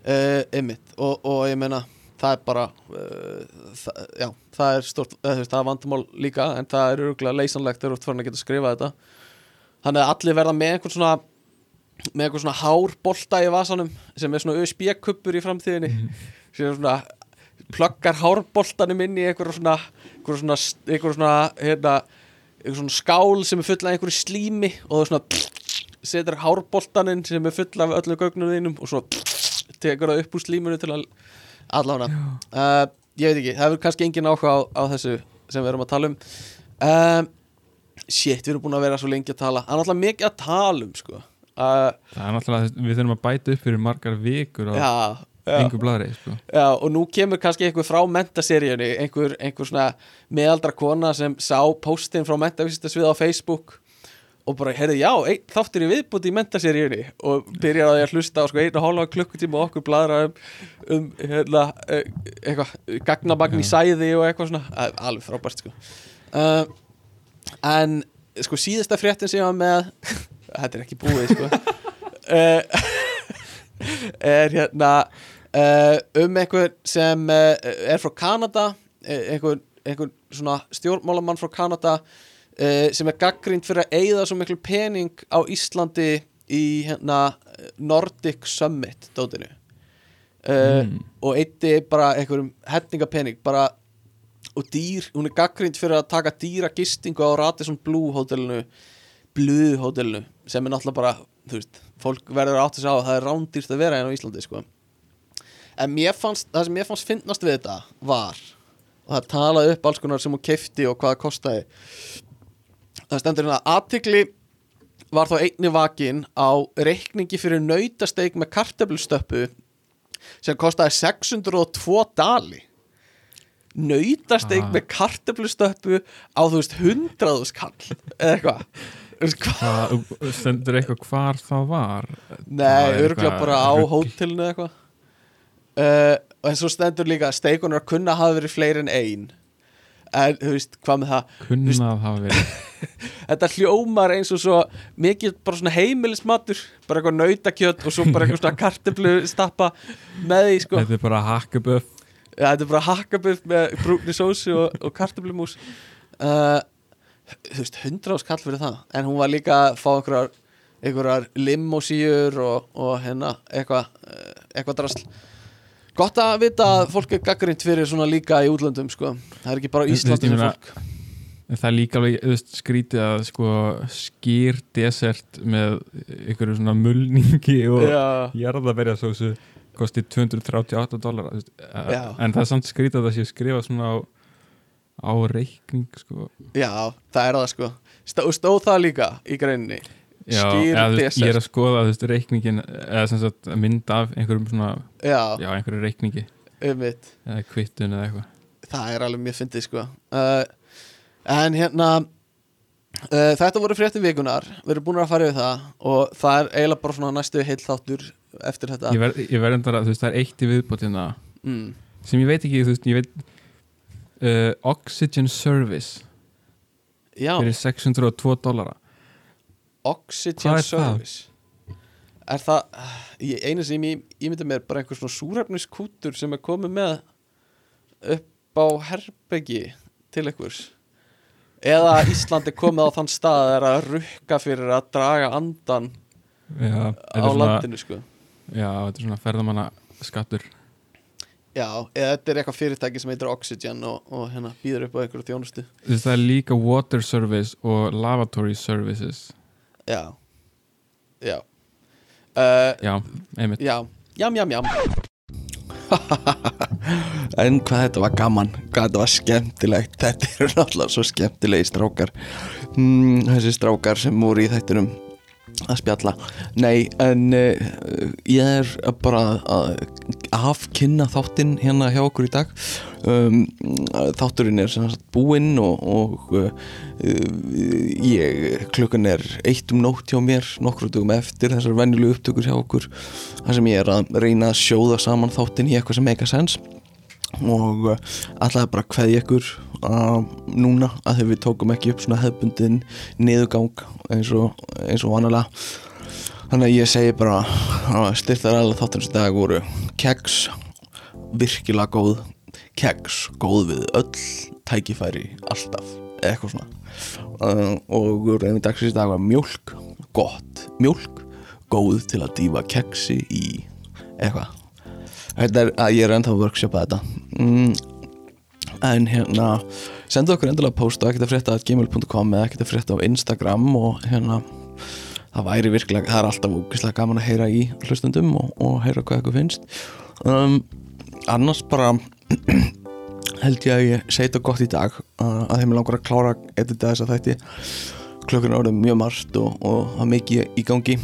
Uh, einmitt. Og, og ég meina það er bara uh, það, já, það er stort, veist, það er vandamál líka en það er örgulega leysanlegt þegar þú ert farin að geta skrifað þetta. Þannig að allir verða með einhvern svona með einhvern svona hárbolta í vasanum sem er svona USB-kuppur í framtíðinni. Sem er svona pluggar hárboltanum inn í einhver svona einhver svona, einhver svona, hérna, einhver svona skál sem er full af einhverju slími og það svona setur hárboltaninn sem er full af öllum gögnum þínum og svo tekur það upp úr slímunu til að allána uh, ég veit ekki, það hefur kannski engin áhuga á, á þessu sem við erum að tala um. Um, shit, við erum búin að vera svo lengi að tala. Það er náttúrulega mikið að tala um sko. Uh, það er náttúrulega, við þurfum að bæta upp fyrir margar vikur og já, engu bladri sko. já, og nú kemur kannski einhver frá mentaseríunni, einhver, einhver svona meðaldra kona sem sá postin frá mentavísistasvið á Facebook og bara, heyrðu, já, einn þáttur í viðbúti í mentaseríunni og byrjar að hlusta á sko einu hálfa klukkutíma og okkur bladra um, um hérna, eh, eitthvað, gagnabagn í sæði og eitthvað svona, alveg frábært sko. Uh, en sko síðasta fréttin sem ég var með [laughs] þetta er ekki búið sko. Uh, [laughs] er hérna uh, um einhver sem uh, er frá Kanada einhver, einhver svona stjórnmálamann frá Kanada uh, sem er gaggrind fyrir að eigða svo miklu pening á Íslandi í hérna Nordic Summit dótinu Mm. og eitti bara einhverjum hetningapening bara og dýr, hún er gaggrind fyrir að taka dýra gistingu á Radisson Blue hótelinu Blue hótelinu sem er náttúrulega bara, þú veist fólk verður átt að segja á að það er rándýrst að vera hérna á Íslandi sko. en mér fannst það sem mér fannst finnast við þetta var og það talaði upp alls konar sem hún kefti og hvað það kostaði það stendur hérna aðtikli var þá einni vakin á reikningi fyrir nautasteik með kartöflustöppu sem kostaði 602 dali nautasteik Ah. með kartöflustöppu á þú veist 100 skall eða eitthvað? Það stendur eitthvað hvar það var? Nei, eitthvað bara á hótelinu eða eitthvað. Uh, og en svo stendur líka að steikunar kunna hafa verið fleiri en ein. En þú veist, hvað með það? Kunnað hafa verið. [laughs] Þetta hljómar eins og svo mikið bara svona heimilismatur bara eitthvað nautakjöt og svo bara eitthvað svona karteflu stappa með því sko. Þetta er bara hakkaböf ja, þetta er bara hakkabuff með brúni sósu og, og karteflumús uh, þú veist, hundra áskall fyrir það. En hún var líka að fá einhverjar einhverjar limósíur og, og hérna eitthvað uh, eitthvað drasl. Gott að vita að fólk er gaggrind fyrir svona líka í útlöndum sko. Það er ekki bara meina- fólk. það er líka alveg veist, skrítið að sko skýr desert með einhverju svona mulningi og Já, jarðaberja sósu kosti 238 dólar en það er samt skrítið að það sé skrifa svona á, á reikning sko. Já, það er það sko. Stó, Stóð það líka í greininni? Já, eða, veist, ég er að skoða veist, reikningin eða sem sagt mynd af einhverjum svona Já, já, einhverju reikningi. Um mitt eða kvittun eða eitthvað. Það er alveg mjög fyndið sko. Uh, En hérna uh, Þetta voru fréttum vikunar Við erum búin að fara yfir það Og það er eiginlega bara svona næstu heill þáttur Eftir þetta. Ég verð ég verð endara, þú veist, það er eitt í viðbótina mm. sem ég veit ekki, þú veist, ég veit uh, Oxygen Service. Já, fyrir 602 dólara Oxygen Hvað er? Service. Er það ég, Einu sem ég, myndi mér bara einhver svona súrefniskútur sem er komið með upp á herbeggi til einhvers? Eða Ísland er komið á þann stað að það er að rukka fyrir að draga andan já, á svona, landinu sko. Já, þetta er svona ferðamanna skattur Já, eða þetta er eitthvað fyrirtæki sem heitir Oxygen og, og hérna býður upp á einhverju þjónustu. Það er líka Water Service og Lavatory Services. Já. Já. Uh, já, einmitt. Já, jam, jam, jam. [laughs] En hvað þetta var gaman Hvað þetta var skemmtilegt. Þetta eru náttúrulega svo skemmtilegi strákar. Mm, Þessi strákar sem voru í þættinum að spjalla. Nei, en uh, ég er bara að afkynna þáttinn hérna hjá okkur í dag. Um, Þátturinn er sem sagt búinn og, og uh, ég, klukkan er eitt um nótt hjá mér nokkru dugum eftir þessar venjulegu upptökur hjá okkur þar sem ég er að reyna að sjóða saman þáttinn í eitthvað sem make a sense og uh, ætlaði bara að kveðja ykkur uh, núna að þegar við tókum ekki upp svona hefbundin niðugang eins og, eins og vanalega. Þannig að ég segi bara að styrtar alveg þáttunins í dag voru keks, virkilega góð keks, góð við öll tækifæri alltaf eitthvað svona. Uh, og dagsins í dag var mjólk gott, mjólk góð til að dýfa keksi í eitthvað Þetta er að ég er ennþá að workshopa þetta. Mm, En hérna Sendu okkur endilega post á ekkert að frétta gmail.com eða ekkert að frétta á Instagram og hérna það væri virkilega, það er alltaf úkislega gaman að heyra í hlustundum og, og heyra hvað eitthvað finnst. Um, Annars bara [clears throat] held ég að ég segi þetta gott í dag uh, að þeim langar að klára edita þess að þætti er orðið mjög margt og, og það mikið í gangi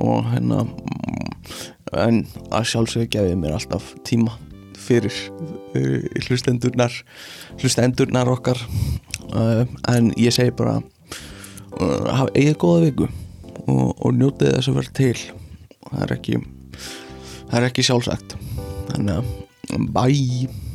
og hérna en að sjálfsögðu gefið mér alltaf tíma fyrir hlustendurnar hlustendurnar okkar. Uh, en ég segi bara uh, hafa eigið góða viku og, og njótið þess að vera til. Það er ekki það er ekki sjálfsagt. Þannig að bye